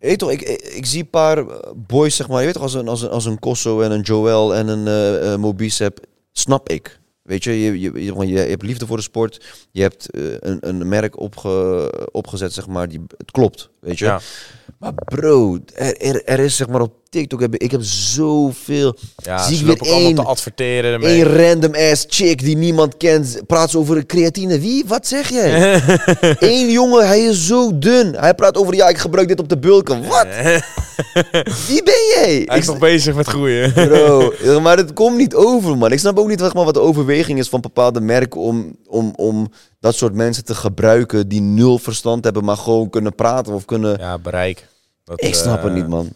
Weet toch, ik, ik, ik zie een paar boys, zeg maar, je weet toch, als een, als een, als een Kosso en een Joel en een uh, uh, Mobicep, snap ik. Weet je, je, je, je, je hebt liefde voor de sport. Je hebt uh, een, een merk opge, opgezet, zeg maar, die, het klopt, weet je. Ja. Maar bro, er, er, er is zeg maar op TikTok, heb, ik heb zoveel... Ja, zie ik weer één- te adverteren ermee. Een random ass chick die niemand kent, praat ze over een creatine. Wie? Wat zeg jij? Eén jongen, hij is zo dun. Hij praat over, ja, ik gebruik dit op de bulken. Wat? Wie ben jij? Hij Ik is nog bezig met groeien. Bro, maar het komt niet over, man. Ik snap ook niet maar, wat de overweging is van bepaalde merken om, om, om dat soort mensen te gebruiken die nul verstand hebben, maar gewoon kunnen praten of kunnen... Ja, bereik. Dat, ik snap het eh, niet, man.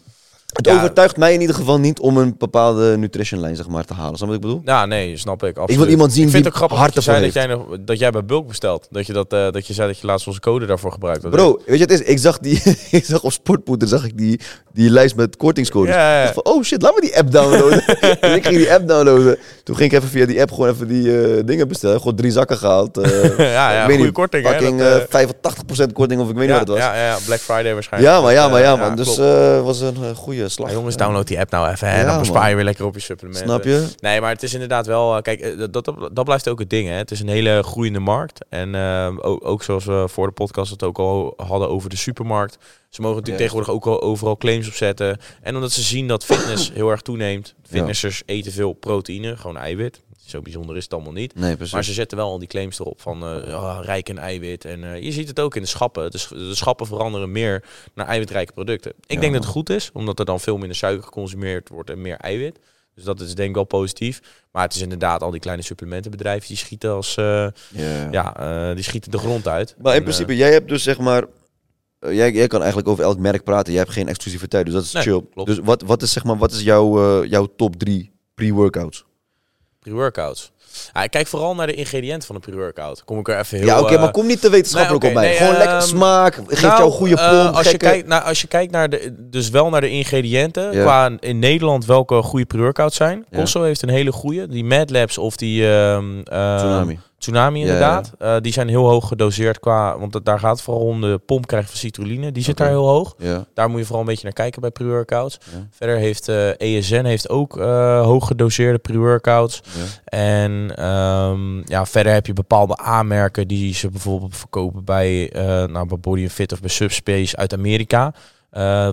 Het ja. overtuigt mij in ieder geval niet om een bepaalde nutrition lijn zeg maar, te halen. Snap wat ik bedoel? Ja, nee, snap ik. Absoluut. Ik wil iemand zien ik vind die het ook grappig dat zei dat, jij nog, dat jij bij Bulk bestelt. Dat je, dat, uh, dat je zei dat je laatst onze code daarvoor gebruikt had. Bro, weet je wat het is? Ik zag, die, ik zag op Sportpoeder zag ik die, die lijst met kortingscodes. Ja, ja. Ik dacht van, oh shit, laat me die app downloaden. dus ik ging die app downloaden. Toen ging ik even via die app gewoon even die uh, dingen bestellen. Gewoon drie zakken gehaald. Uh, ja, ja, goede korting. Hè, fucking dat, uh, 85% korting of ik weet niet wat het was. ja, ja, Black Friday waarschijnlijk. Ja, maar ja, maar ja, man. dus was een uh, slag. Ja, jongens, download die app nou even. Hè, Ja, dan bespaar je weer lekker op je supplementen. Snap je? Nee, maar het is inderdaad wel... eh, Kijk, eh, dat, dat, dat blijft ook het ding. Hè. Het is een hele groeiende markt. En eh, ook, ook zoals we voor de podcast het ook al hadden over de supermarkt. Ze mogen natuurlijk tegenwoordig ook al overal claims opzetten. En omdat ze zien dat fitness heel erg toeneemt. Fitnessers eten veel proteïne, gewoon eiwit. Zo bijzonder is het allemaal niet. Nee, precies. Maar ze zetten wel al die claims erop van eh, ja, rijk in eiwit. En eh, je ziet het ook in de schappen. De, sch- de schappen veranderen meer naar eiwitrijke producten. Ik Ja. denk dat het goed is, omdat er dan veel minder suiker geconsumeerd wordt en meer eiwit. Dus dat is denk ik wel positief. Maar het is inderdaad al die kleine supplementenbedrijven die schieten als eh, Ja. ja, eh, die schieten de grond uit. Maar in En, principe, jij hebt dus zeg maar... Jij, jij kan eigenlijk over elk merk praten. Jij hebt geen exclusiviteit, dus dat is Nee, chill. klopt. Dus wat, wat is zeg maar, wat is jouw, eh, jouw top drie pre-workouts? Pre-workouts. Ik kijk vooral naar de ingrediënten van een pre-workout. Kom ik er even heel... ja, oké, eh, maar kom niet te wetenschappelijk nee, op mij. nee, Gewoon lekker ehm, smaak. Geef Nou, jou goede eh, pomp. als, je kijkt naar, als je kijkt naar de, dus wel naar de ingrediënten, Ja. qua in Nederland welke goede pre-workouts zijn. Cosso heeft een hele goede, die Mad Labs of die ehm, ehm, Tsunami. Tsunami Ja, inderdaad. Eh, die zijn heel hoog gedoseerd qua, want het- daar gaat het vooral om de pomp krijgen van citrulline. Die zit daar heel hoog. Ja. Daar moet je vooral een beetje naar kijken bij pre-workouts. Verder heeft eh, ESN heeft ook eh hoog gedoseerde pre-workouts. En ehm, ja, verder heb je bepaalde aanmerken die ze bijvoorbeeld verkopen bij, nou, bij Body Fit of bij Subspace uit Amerika.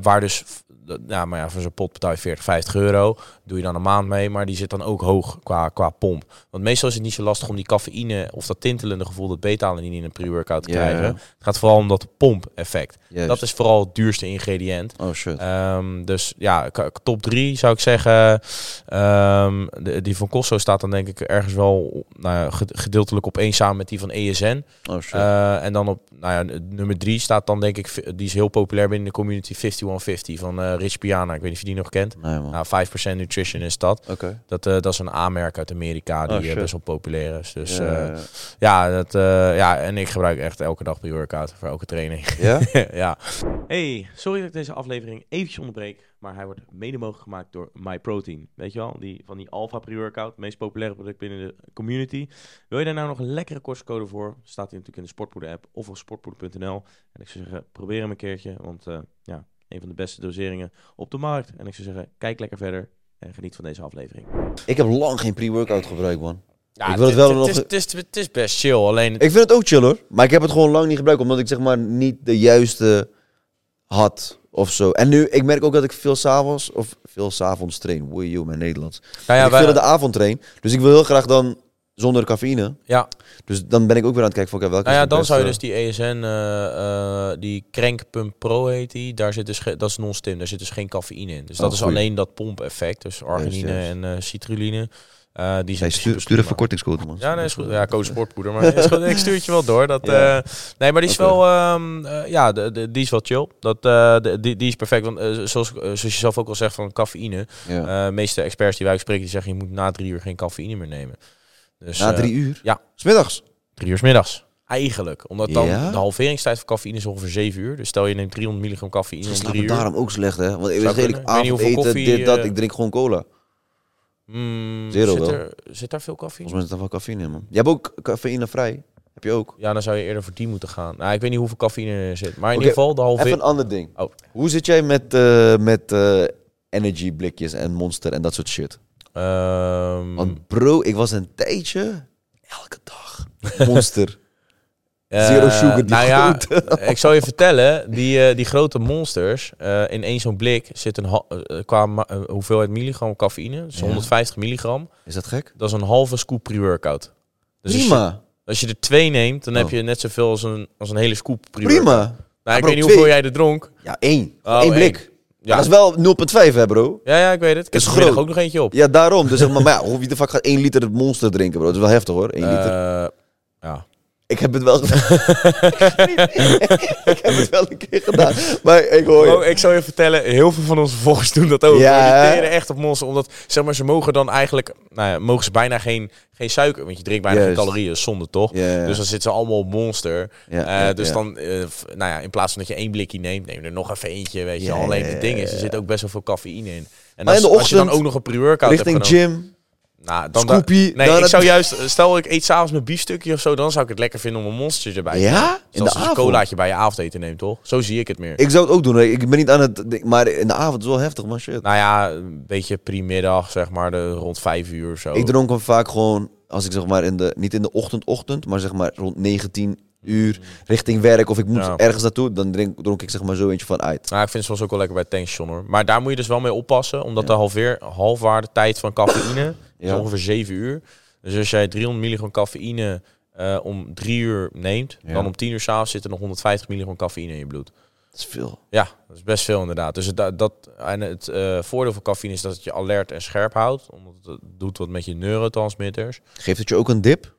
Waar dus, f- ja, maar ja, voor zo'n pot betaal je 40, 50 euro. Doe je dan een maand mee, maar die zit dan ook hoog qua, qua pomp. Want meestal is het niet zo lastig om die cafeïne of dat tintelende gevoel, dat beta-alanine in een pre-workout te Ja, krijgen. ja. Het gaat vooral om dat pomp-effect. Dat is vooral het duurste ingrediënt. Oh shit. Ehm, dus ja, top 3 zou ik zeggen. Ehm, de, die van Costo staat dan denk ik ergens wel nou gedeeltelijk op één samen met die van ESN. oh shit. Eh, en dan op nou ja, nummer 3 staat dan denk ik, die is heel populair binnen de community 5150 van eh Rich Piana. Ik weet niet of je die nog kent. nee. Nou, 5% nutrition is dat. Oké. Dat, eh, dat is een aanmerk uit Amerika die Oh, eh, shit. best wel populair is. Dus Ja, ja, ja, ja, dat, eh, ja, en ik gebruik echt elke dag pre-workout voor elke training. ja. ja. Hey, sorry dat ik deze aflevering eventjes onderbreek, maar hij wordt mede mogelijk gemaakt door MyProtein. Weet je wel, die, van die Alpha Pre-Workout, het meest populaire product binnen de community. Wil je daar nou nog een lekkere kortcode voor? Staat hij natuurlijk in de Sportpoeder app of op sportpoeder.nl. En ik zou zeggen, probeer hem een keertje, want uh, ja, een van de beste doseringen op de markt. En ik zou zeggen, kijk lekker verder en geniet van deze aflevering. Ik heb lang geen pre-workout gebruikt, man. Ja, ik wil het wel nog... Het is, het, is, het is best chill, alleen... Ik vind het ook chill, hoor. Maar ik heb het gewoon lang niet gebruikt, omdat ik zeg maar niet de juiste had of zo. En nu, ik merk ook dat ik veel s'avonds, of veel s'avonds train. Woei, joh, mijn Nederlands. Nou ja, ik wij- wil de avond train. Dus ik wil heel graag dan zonder cafeïne. Ja, Dus dan ben ik ook weer aan het kijken van, welke nou ja, dan zou je dus die ESN, eh, eh, die Crank Pump Pro heet die, daar zit dus dat is non-stim, daar zit dus geen cafeïne in. Dus dat Oh, is goeie. alleen dat pompeffect, dus arginine en eh citrulline. Eh, die zijn stuur, stuur een verkortingscode, man. Ja, nee, is goed. Ja, coach sportpoeder. Maar is goed. ik stuur het je wel door. Dat, Ja. eh, nee, maar die is wel, ehm, eh, ja, de, de- die is wel chill. Dat, de- die, die is perfect. Want zoals, zoals je zelf ook al zegt van cafeïne. Ja. de meeste experts die wij spreken, die zeggen je moet na drie uur geen cafeïne meer nemen. Dus, Na drie uur? ja. Smiddags? Drie uur middags. Eigenlijk. Omdat dan Ja? de halveringstijd van cafeïne is ongeveer 7 uur. Dus stel je neemt 300 milligram cafeïne om drie uur. daarom ook slecht, hè? Want ik weet. Ik niet hoeveel avondeten, koffie, dit, dat. Ik drink gewoon cola. Mm, Zero zit, wel. er, zit daar veel cafeïne? Volgens mij is er wel cafeïne in, man. Je hebt ook cafeïne vrij. Heb je ook? Ja, dan zou je eerder voor die moeten gaan. Nou, ik weet niet hoeveel cafeïne er zit. Maar in ieder geval de halve... Even een ander ding. Oh. Hoe zit jij met, eh, met eh, energy blikjes en monster en dat soort shit? Ehm, Want bro, ik was een tijdje elke dag monster. Eh, Zero sugar, die nou ja, ik zal je vertellen, die, eh, die grote monsters, eh, in één zo'n blik zit een qua hoeveelheid milligram cafeïne, dus Ja. 150 milligram. Is dat gek? Dat is een halve scoop pre-workout. Dus als je, Prima. als je er twee neemt, dan heb Oh. je net zoveel als een, als een hele scoop pre-workout. Prima. Nou, ik weet niet hoeveel jij er dronk. Ja, één. Oh, Eén blik. Ja, Dat is wel 0,5 hè bro? ja, ja, ik weet het. Ik heb Is er vanmiddag groot. ook nog eentje op. Ja, daarom. Dus zeg maar, maar ja, wie de fuck gaat 1 liter monster drinken bro? Dat is wel heftig hoor, 1 liter. Ja. Ik heb het wel gedaan. ik heb het wel een keer gedaan. Maar ik hoor je. Oh, ik zal je vertellen, heel veel van onze volgers doen dat ook. Ja, die teren echt op monster. Omdat, zeg maar, ze mogen dan eigenlijk, nou ja, mogen ze bijna geen, geen suiker. Want je drinkt bijna Juist. geen calorieën, zonde toch? Ja, ja. Dus dan zitten ze allemaal op monster. Ja, Eh, ja, dus ja. dan, eh, nou ja, in plaats van dat je één blikje neemt, neem je er nog even eentje, weet je. Ja, Alleen ja, het ding is, er zit ook best wel veel cafeïne in. En Maar als, in de als je dan ochtend ook nog een pre-workout hebt Richting genomen- gym. Nou, dan Scoopie, Nee, dan ik zou juist, stel ik eet s'avonds mijn biefstukje of zo, dan zou ik het lekker vinden om een monstertje erbij te Ja? In de Zoals als je avond? colaatje bij je avondeten neemt, toch? Zo zie ik het meer. Ik zou het ook doen. hè. Ik ben niet aan het... Maar in de avond is wel heftig, man. Shit. Nou ja, een beetje primiddag, zeg maar, de, rond vijf uur of zo. Ik dronk hem vaak gewoon... Als ik zeg maar in de... Niet in de ochtend, ochtend. Maar zeg maar rond 19 uur richting werk. Of ik moet Ja. ergens naartoe. Dan drink, dronk ik zeg maar zo eentje van uit. Nou, ik vind het soms ook wel lekker bij tankstation hoor. Maar daar moet je dus wel mee oppassen, omdat de halveer, halfwaarde tijd van cafeïne is ongeveer 7 uur. Dus als jij 300 milligram cafeïne eh, om 3 uur neemt, Ja. dan om 10 uur s'avonds zit er nog 150 milligram cafeïne in je bloed. Dat is veel. Ja, dat is best veel inderdaad. Dus het, dat, en het eh, voordeel van cafeïne is dat het je alert en scherp houdt. Omdat het doet wat met je neurotransmitters. Geeft het je ook een dip?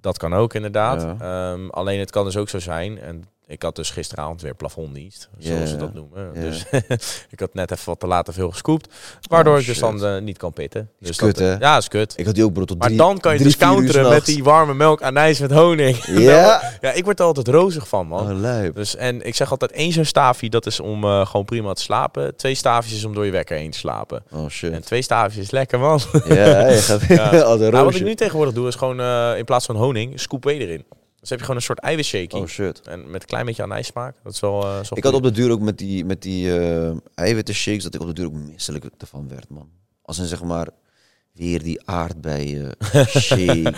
Dat kan ook inderdaad. Ja. Ehm, alleen het kan dus ook zo zijn. En ik had dus gisteravond weer plafonddienst, zoals ze dat noemen. Dus ik had net even wat te laat veel gescoopt. Waardoor Oh, ik dus dan eh, niet kan pitten. Dus kut, dat, hè? Ja, is kut. Ik had die ook bro tot Maar drie, dan kan je drie, dus counteren met die warme melk anijs met honing. Ja? ja, ik word er altijd rozig van, man. Oh. Dus, en ik zeg altijd één zo'n staafje, dat is om eh, gewoon prima te slapen. Twee staafjes is om door je wekker heen te slapen. Oh shit. En twee staafjes is lekker, man. Ja, je gaat Ja. Nou, wat ik nu tegenwoordig doe, is gewoon eh, in plaats van honing, scoop erin. Dus heb je gewoon een soort eiwitshake. Oh shit. En met een klein beetje anijssmaak. Dat is wel, wel Ik had op de duur ook met die, met die eh eiwitten shakes dat ik op de duur ook misselijk ervan werd, man. Als een zeg maar weer die aardbeien shake.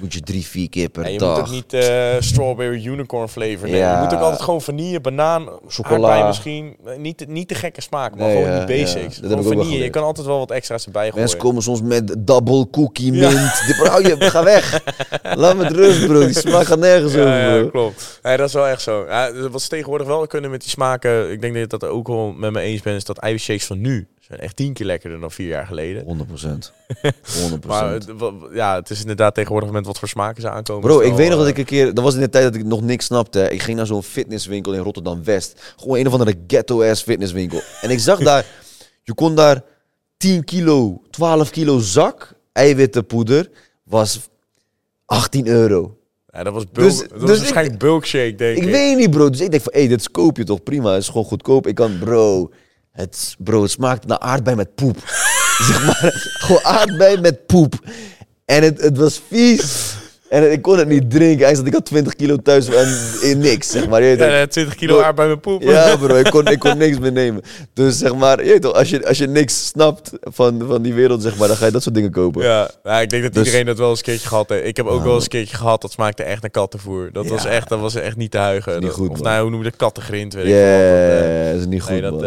moet je drie, vier keer per En je dag. moet ook niet eh, strawberry unicorn flavor nemen. Ja. Je moet ook altijd gewoon vanille, banaan, Chocola. misschien. Eh, Niet, niet te gekke smaak, maar Nee, gewoon ja, die ja. basics. Dat ook wel vanille. Je kan altijd wel wat extra's erbij gooien. Mensen komen soms met double cookie Ja. mint. Bro, je, ga weg. Laat me rust, bro. Die smaak gaat nergens over, Ja, ja, bro. klopt. Ja, dat is wel echt zo. Ja, wat ze tegenwoordig wel kunnen met die smaken, ik denk dat je dat ook wel met me eens bent, is dat eiwitshakes van nu zijn echt tien keer lekkerder dan vier jaar geleden. 100 procent. 100 Maar het, wa- ja, het is inderdaad tegenwoordig met wat voor smaken ze aankomen. Bro, ik weet nog dat eh, ik een keer... Dat was in de tijd dat ik nog niks snapte. Ik ging naar zo'n fitnesswinkel in Rotterdam-West. Gewoon een of andere ghetto-ass fitnesswinkel. En ik zag daar... Je kon daar 10 kilo, 12 kilo zak eiwittenpoeder was 18 euro. Ja, dat was, bulk, Dus- dat dus was ik- waarschijnlijk bulkshake, denk ik. Ik weet niet, bro. Dus ik denk van, hé, hey, dit koop je toch prima. Het is gewoon goedkoop. Ik kan, bro, het, bro, het smaakt naar aardbei met poep. zeg maar, gewoon aardbei met poep. En het, het was vies. En ik kon het niet drinken. Hij zat, ik had 20 kilo thuis en in niks, zeg maar. Je. Ja, 20 kilo aard bij mijn poep. Ja, bro, ik kon, ik kon niks meer nemen. Dus zeg maar, je toch, als je, als je niks snapt van, van die wereld, zeg maar, dan ga je dat soort dingen kopen. Ja, ja, ik denk dat Dus- iedereen dat wel eens een keertje gehad heeft. Ik heb ook wel eens een keertje gehad, dat smaakte echt naar kattenvoer. Dat, was, echt, dat was echt niet te huigen. Niet goed, of nou, hoe noem je dat? Kattengrind, weet Ja, ik. Dat, eh, dat is niet goed, nee, dat,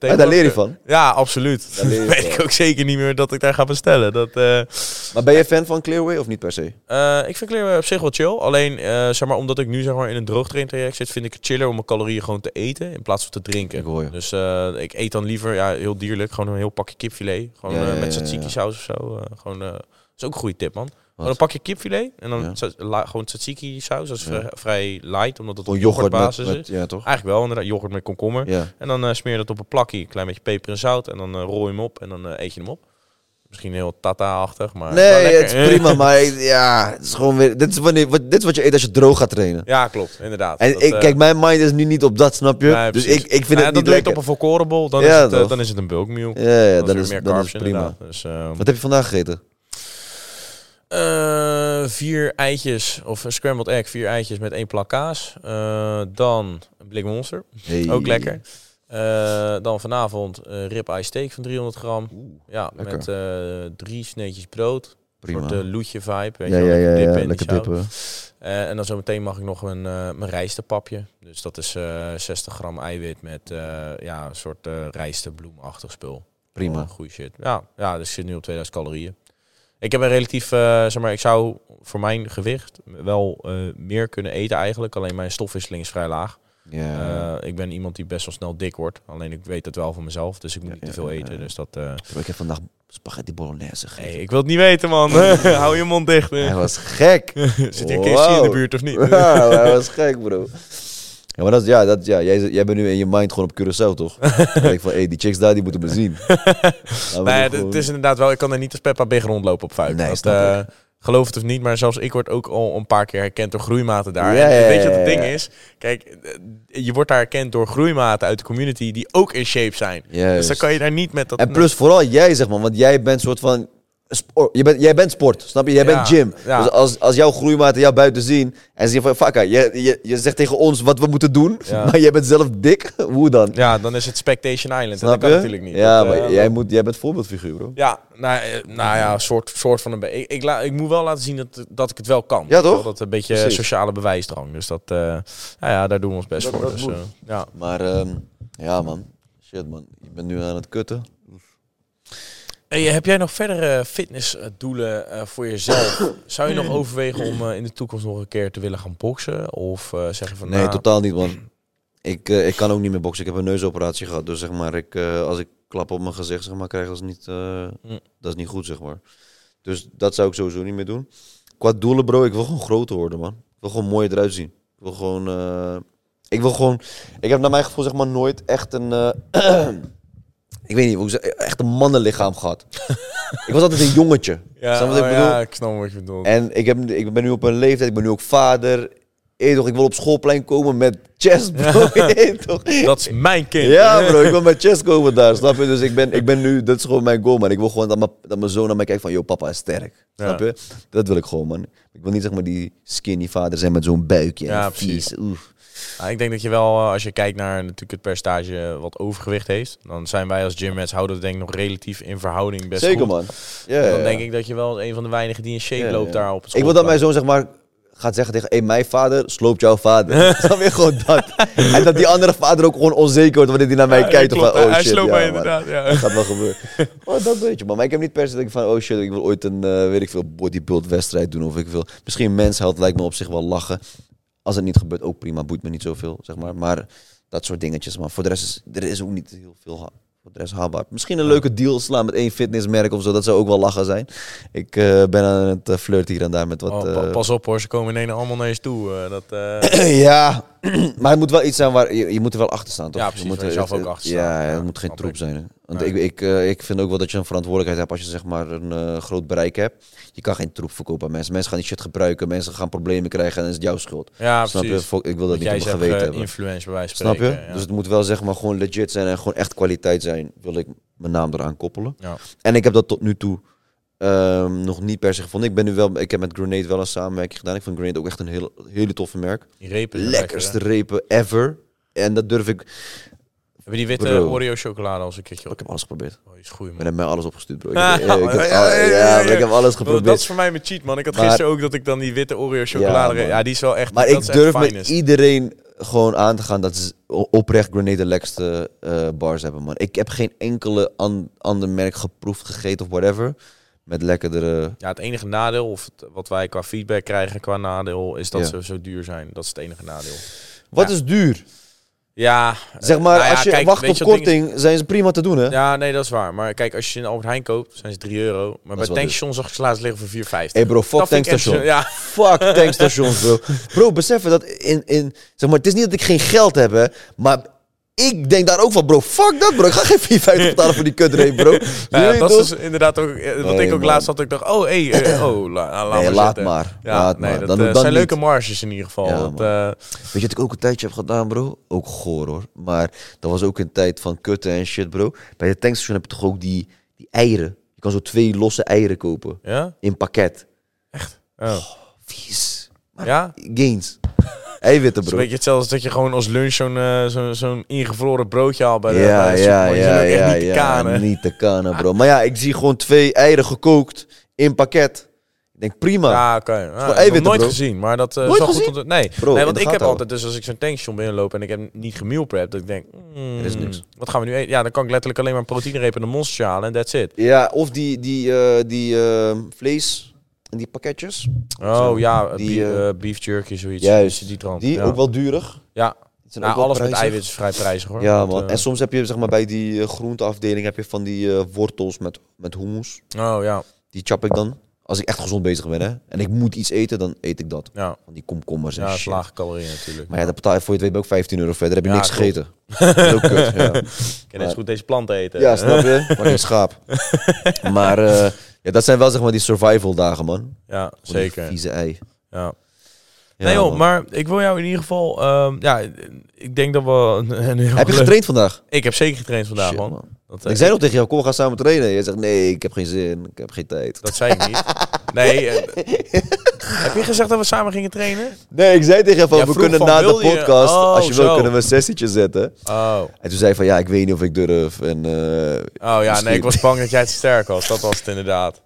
eh, daar leer je van. Ja, absoluut. Weet van. ik ook zeker niet meer dat ik daar ga bestellen. Dat, eh, Maar ben je fan van Clearway of niet per se? ik vind Clear op zich wel chill. Alleen, eh, zeg maar, omdat ik nu zeg maar, in een droogtraintraject zit, vind ik het chiller om mijn calorieën gewoon te eten in plaats van te drinken. Ik hoor je. Dus eh, ik eet dan liever, ja, heel dierlijk, gewoon een heel pakje kipfilet. Gewoon Ja, eh, met tzatziki saus of zo. gewoon, dat is ook een goede tip, man. Gewoon Wat? een pakje kipfilet en dan Ja. gewoon tzatziki saus. Dat is Ja. vrij, light, omdat het op met, yoghurtbasis met, is. ja toch? Eigenlijk wel, inderdaad. Yoghurt met komkommer. En dan eh, smeer je dat op een plakje, een klein beetje peper en zout. En dan rol je hem op en dan eet je hem op. Misschien heel tata-achtig, maar Nee, het is prima, maar ja, het is gewoon weer, dit is, wanneer, wat, dit is wat je eet als je droog gaat trainen. Ja, klopt, inderdaad. En Dat, ik, eh, kijk, mijn mind is nu niet op dat, snap je? nee, dus ik, ik vind Nou ja, het dat niet het lekker. op een volkorenbol, dan, Ja, is het, eh, dan is het een bulkmeal. Ja, ja, dan dan is is, er meer dan is carbs het prima. Dus, eh, Wat heb je vandaag gegeten? eh, vier eitjes, of een scrambled egg, vier eitjes met één plak kaas. Dan een blik monster, Hey. ook lekker. Eh, dan vanavond uh, rib-eye steak van 300 gram. Oeh, Ja, lekker. met eh, drie sneetjes brood. Een prima. soort uh, loetje vibe. Weet ja, je ja, ja, lekker ja, dippen in lekker die zout. dippen. Eh, en dan zometeen mag ik nog een, eh mijn rijstepapje. Dus dat is eh 60 gram eiwit met eh, ja, een soort eh rijstebloemachtig spul. Prima. Oh, goeie shit. Ja, ja, dus ik zit nu op 2000 calorieën. Ik heb een relatief, eh, zeg maar, ik zou voor mijn gewicht wel eh, meer kunnen eten eigenlijk. Alleen mijn stofwisseling is vrij laag. Ja. Eh, ik ben iemand die best wel snel dik wordt. Alleen ik weet het wel van mezelf, dus ik moet Ja, niet te veel ja, eten. Dus dat, eh, ik heb vandaag spaghetti bolognese gegeten. hey, ik wil het niet weten, man. Hou je mond dicht. Hij was gek. Zit hier KFC in de Wow. buurt of niet? Ja, hij was gek, bro. Ja, maar dat is, ja, dat, ja jij, jij bent nu in je mind gewoon op Curaçao, toch? Dan denk ik van, hey, die chicks daar, die moeten me zien. Nee, het, gewoon- het is inderdaad wel. Ik kan er niet als Peppa Big rondlopen op vuil. Nee, dat, eh, geloof het of niet, maar zelfs ik word ook al een paar keer herkend door groeimaten daar. Ja, en ja, weet je wat het ding is? Kijk, eh, je wordt daar herkend door groeimaten uit de community die ook in shape zijn. Dus dan kan je daar niet met dat. En plus vooral jij, zeg maar, want jij bent soort van... Sport, je bent, jij bent sport, snap je? Jij Ja, bent gym. ja. Dus als, als jouw groeimaten jou buiten zien en zeggen van... Fakka, je, je, je zegt tegen ons wat we moeten doen, Ja. maar jij bent zelf dik. Hoe dan? Ja, dan is het Spectation Island. en snap dat kan je? natuurlijk niet. Ja, Dat, eh, maar jij, moet, jij bent voorbeeldfiguur, bro. Ja, nou, eh, nou ja, soort, soort van een beetje. Ik, ik, la- ik moet wel laten zien dat, dat ik het wel kan. Ja, toch? Dat een beetje Precies. sociale bewijsdrang. Dus dat, eh, nou ja, daar doen we ons best Dat- voor. dat dus, ja. Maar ehm, ja, man. Shit, man. Je bent nu aan het kutten. Hey, heb jij nog verdere fitnessdoelen eh, voor jezelf? Zou je nog overwegen om eh, in de toekomst nog een keer te willen gaan boksen? Of eh, zeg je van Nee, nou, totaal niet, man. Ik, ik kan ook niet meer boksen. Ik heb een neusoperatie gehad. Dus zeg maar, ik, als ik klap op mijn gezicht zeg maar, krijg, dat is, niet, Mm. dat is niet goed, zeg maar. Dus dat zou ik sowieso niet meer doen. Qua doelen, bro, ik wil gewoon groter worden, man. Ik wil gewoon mooi eruit zien. Ik wil gewoon... ik wil gewoon... Ik heb naar mijn gevoel zeg maar nooit echt een... ik weet niet, hoe zeg, echt een mannenlichaam gehad. ik was altijd een jongetje. Ja, oh ik bedoel? ja, ik snap wat je bedoelt. En ik, heb, ik ben nu op een leeftijd, ik ben nu ook vader. Toch, ik wil op schoolplein komen met chest, bro. Toch? Dat is mijn kind. Ja, bro, ik wil met chest komen daar, snap je? Dus ik ben, ik ben nu, dat is gewoon mijn goal, man. Ik wil gewoon dat mijn, dat mijn zoon naar mij kijkt van, yo, papa is sterk. Snap je? Dat wil ik gewoon, man. Ik wil niet, zeg maar, die skinny vader zijn met zo'n buikje. Ja, en vies. Oef. Nou, ik denk dat je wel, eh, als je kijkt naar natuurlijk het percentage wat overgewicht heeft, dan zijn wij als gymmats houden het denk ik nog relatief in verhouding best Zeker, goed. man. Ja, Dan ja, denk ja. ik dat je wel een van de weinigen die in shape loopt daar op het Ik wil dat mijn zoon, zeg maar, gaat zeggen tegen, hey, mijn vader sloopt jouw vader. Snap je gewoon dat? en dat die andere vader ook gewoon onzeker wordt wanneer hij naar mij kijkt. Of van, oh hij shit, sloopt ja, mij inderdaad. Ja. Dat gaat wel gebeuren. Oh, dat weet je, man. Maar ik heb niet per se dat ik van, oh shit, ik wil ooit een, eh, weet ik veel, bodybuild wedstrijd doen. Of ik wil, misschien mensheld lijkt me op zich wel lachen. Als het niet gebeurt, ook prima, boeit me niet zoveel, zeg maar. Maar dat soort dingetjes, man. Voor de rest is, er is ook niet heel veel voor de rest haalbaar. Misschien een leuke deal slaan met één fitnessmerk of zo. Dat zou ook wel lachen zijn. Ik eh, ben aan het eh, flirten hier en daar met wat... Oh, pa- eh, pas op hoor, ze komen ineens allemaal naar je toe. dat, ja, maar het moet wel iets zijn waar je, je moet er wel achter staan, toch? Ja, precies, je moet er- zelf ook achter Ja, staat. ja, Ja, het moet geen troep zijn. Want Nee. ik, ik, eh, ik vind ook wel dat je een verantwoordelijkheid hebt als je zeg maar een eh, groot bereik hebt. Je kan geen troep verkopen aan mensen. Mensen gaan die shit gebruiken, mensen gaan problemen krijgen en dan is het jouw schuld. Ja, Snap je? precies. Fok- Ik wil dat Dat niet op geweten eh, hebben. influence bij wijze van Snap je? ja. Dus het moet wel zeg maar gewoon legit zijn en gewoon echt kwaliteit zijn. Wil ik mijn naam eraan koppelen. Ja. En ik heb dat tot nu toe ehm, nog niet per se gevonden. Ik ben nu wel, ik heb met Grenade wel een samenwerking gedaan. Ik vind Grenade ook echt een heel, hele toffe merk. Die repen Lekkerste lekker, repen ever. En dat durf ik. Die witte Bro. Oreo chocolade als een keertje Ik op? heb alles geprobeerd. Oh, is goed, Ik man. heb mij alles opgestuurd, bro. Ik, Ah, heb- ik heb, ja, al- ik heb alles Dat is geprobeerd. voor mij mijn cheat, man. Ik had Maar- gisteren ook dat ik dan die witte Oreo chocolade... Ja, die is wel echt Maar dat ik is durf met finest. iedereen gewoon aan te gaan dat ze oprecht Grenade de lekkerste eh, bars hebben, man. Ik heb geen enkele an- ander merk geproefd, gegeten of whatever. Met lekkerdere... Ja, het enige nadeel, of het- wat wij qua feedback krijgen qua nadeel, is dat Ja. ze zo duur zijn. Dat is het enige nadeel. Wat Ja. is duur? Ja, Zeg maar, nou ja, als je kijk, wacht op is? korting, zijn ze prima te doen, hè? Ja, nee, dat is waar. Maar kijk, als je in Albert Heijn koopt, zijn ze 3 euro. Maar bij tankstations zag ik ze laatst liggen voor 4,50. Hey bro, fuck Dat vind ik echt tankstation. zo- Ja, Fuck tankstations, bro. Bro, beseffen dat in, in... Zeg maar, het is niet dat ik geen geld heb, hè. Maar ik denk daar ook van, bro, fuck dat, bro. Ik ga geen 4,50 betalen voor die kutreep, bro. Ja, dat toch? is dus inderdaad ook eh, wat Nee, ik ook man. laatst had. Ik dacht, oh, hey, eh, oh, la, la- laat Nee, maar laat zitten. maar. Ja, laat nee, maar. dat Dan, eh, dan zijn niet. leuke marges in ieder geval. Ja, Dat, eh, Weet je wat ik ook een tijdje heb gedaan, bro? Ook goor, hoor. Maar dat was ook een tijd van kutten en shit, bro. Bij de tankstation heb je toch ook die, die eieren. Je kan zo twee losse eieren kopen. ja? In pakket. Oh. Vies. Ja? Gains. Eiwitten, Het is bro. een beetje hetzelfde als dat je gewoon als lunch zo'n eh, zo'n zo'n ingevroren broodje haalt bij de, ja, bij de ja, ja, ook echt ja, niet te ja, kanen. niet te kanen, bro. Maar ja, ik zie gewoon twee eieren gekookt in pakket. Ik denk prima. Ja, oké. Ja, heb eiwitten, nooit gezien, maar dat is Nooit goed gezien? te- Nee, Bro, nee want ik heb altijd dus als ik zo'n tankstation binnenloop en ik heb niet gemealprept, dat ik denk, mm, Er is niks. wat gaan we nu eten? Ja, dan kan ik letterlijk alleen maar een proteïnereep en een monster halen en that's it. Ja, of die, die, eh, die vlees die pakketjes. Oh Zo, ja, die, die, eh, beef jerky, zoiets. Juist. Die trant. Die ja. ook wel durig. Ja, zijn nou, ook alles met eiwit is vrij prijzig hoor. Ja, eh, En soms heb je zeg maar bij die eh, groenteafdeling heb je van die eh, wortels met, met hummus. Oh ja, Die chap ik dan. Als ik echt gezond bezig ben, hè. En ik moet iets eten, dan eet ik dat. ja. Van die komkommers en Ja, shit. lage calorieën natuurlijk. Maar ja, dat betaal je voor je het weet ook 15 euro verder. heb je Ja, niks gegeten. Dat is ook kut, ja. Net zo goed deze plant eten. ja, snap je? Maar geen schaap. maar eh, ja, dat zijn wel zeg maar die survival dagen, man. Ja, Van die zeker. Vieze ei. Ja. Nee joh, maar ik wil jou in ieder geval... ehm, ja, ik denk dat we... Een, een heel Heb je leuk- getraind vandaag? Ik heb zeker getraind vandaag, Shit, man. man. Dat, eh, Ik zei nog tegen jou, kom we gaan samen trainen. Je zegt nee, ik heb geen zin, ik heb geen tijd. Dat zei ik niet. Nee. eh, heb je gezegd dat we samen gingen trainen? Nee, ik zei tegen jou van, Ja, we vroeg kunnen van, na de wil je- podcast, Oh, als je wil, zo. kunnen we een sessietje zetten. Oh. En toen zei hij van, ja, ik weet niet of ik durf. En, eh, Oh ja, Misschien. nee, ik was bang dat jij te sterk was. Dat was het inderdaad.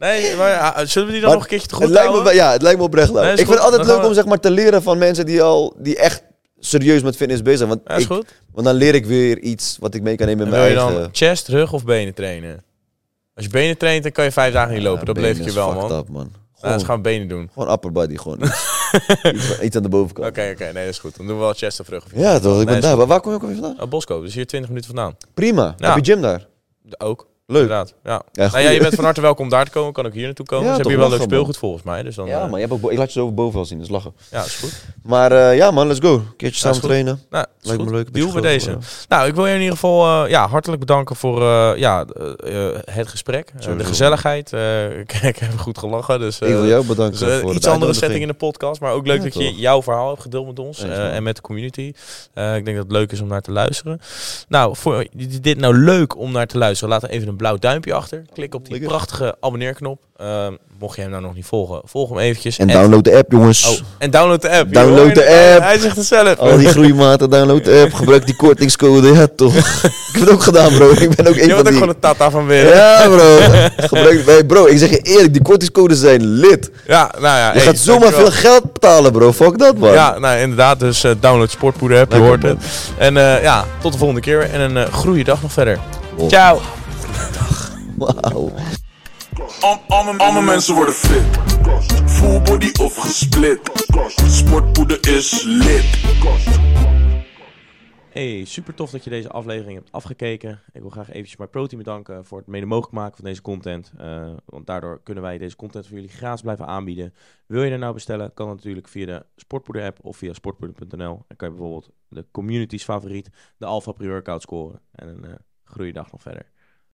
Nee, maar zullen we die dan Maar nog een keertje te het goed lijkt me, ja, het lijkt me oprecht leuk. Nee, ik vind goed. het altijd Dan leuk om zeg maar, te leren van mensen die al die echt serieus met fitness bezig zijn. Want, Ja, is ik, goed. want dan leer ik weer iets wat ik mee kan nemen in mijn wil je dan chest, rug of benen trainen? Als je benen traint, dan kan je vijf dagen niet lopen. dat beloof ik je wel, man. Up, man. Nou, Gewoon, dus gaan we benen doen. gewoon upper body, gewoon iets, aan de bovenkant. Oké, oké, nee, dat is goed. Dan doen we wel chest of rug. Of Ja, toch? Ik Nee, ben daar. goed. Maar waar kom je ook weer vandaan? Oh, Bosco, dus hier 20 minuten vandaan. Prima. Ja. Heb je gym daar? Ook. Leuk. Inderdaad, ja. Ja, nou ja, je bent van harte welkom om daar te komen. Kan ook hier naartoe komen. Ja, Ze hebben hier wel leuk speelgoed volgens mij. Dus dan, Ja, eh, man. Je hebt ook, ik laat je zo over boven wel zien, dus lachen. ja, is goed. Maar eh, ja, man, let's go. Een keertje samen trainen. Nou, Lijkt me leuk. Deal groter deze. worden. Nou, ik wil je in ieder geval eh, ja, hartelijk bedanken voor eh, ja, eh, eh, het gesprek. Eh, de gezelligheid. Eh, ik, ik heb goed gelachen. Dus, Ik wil eh, jou bedanken dus, eh, voor iets de andere setting in de podcast. Maar ook leuk Ja, dat je jouw verhaal hebt gedeeld met ons. Eh, en met de community. Eh, ik denk dat het leuk is om naar te luisteren. Nou, voor dit nou leuk om naar te luisteren. Laat even een blauw duimpje achter. Klik op die prachtige abonneerknop. Eh, mocht je hem nou nog niet volgen, volg hem eventjes. En En- download de app, jongens. Oh, en download de app. Download Je de app. Hij zegt het zelf. Al die groeimaten, download de app. Gebruik die kortingscode. Ja, toch. ik heb het ook gedaan, bro. Ik ben ook Je een bent van ook die... gewoon een tata van weer. Ja, Ja, bro. Gebruik... Hey, bro, ik zeg je eerlijk. Die kortingscodes zijn lit. nou ja. Je hey, gaat zomaar veel geld betalen, bro. Fuck dat, man. Ja, nou inderdaad. Dus eh, download Sportpoeder app, je hoort het. En eh, ja, tot de volgende keer. En een uh, goede dag nog verder. Ciao. Wauw. Al- mensen worden fit. Full body of gesplit. Sportpoeder is lit. Hey, super tof dat je deze aflevering hebt afgekeken. Ik wil graag eventjes My Protein bedanken voor het mede mogelijk maken van deze content. Uh, want daardoor kunnen wij deze content voor jullie gratis blijven aanbieden. Wil je er nou bestellen, kan dat natuurlijk via de Sportpoeder app of via sportpoeder.nl. Dan kan je bijvoorbeeld de community's favoriet, de Alpha Pre-Workout scoren. En een uh, goede dag nog verder.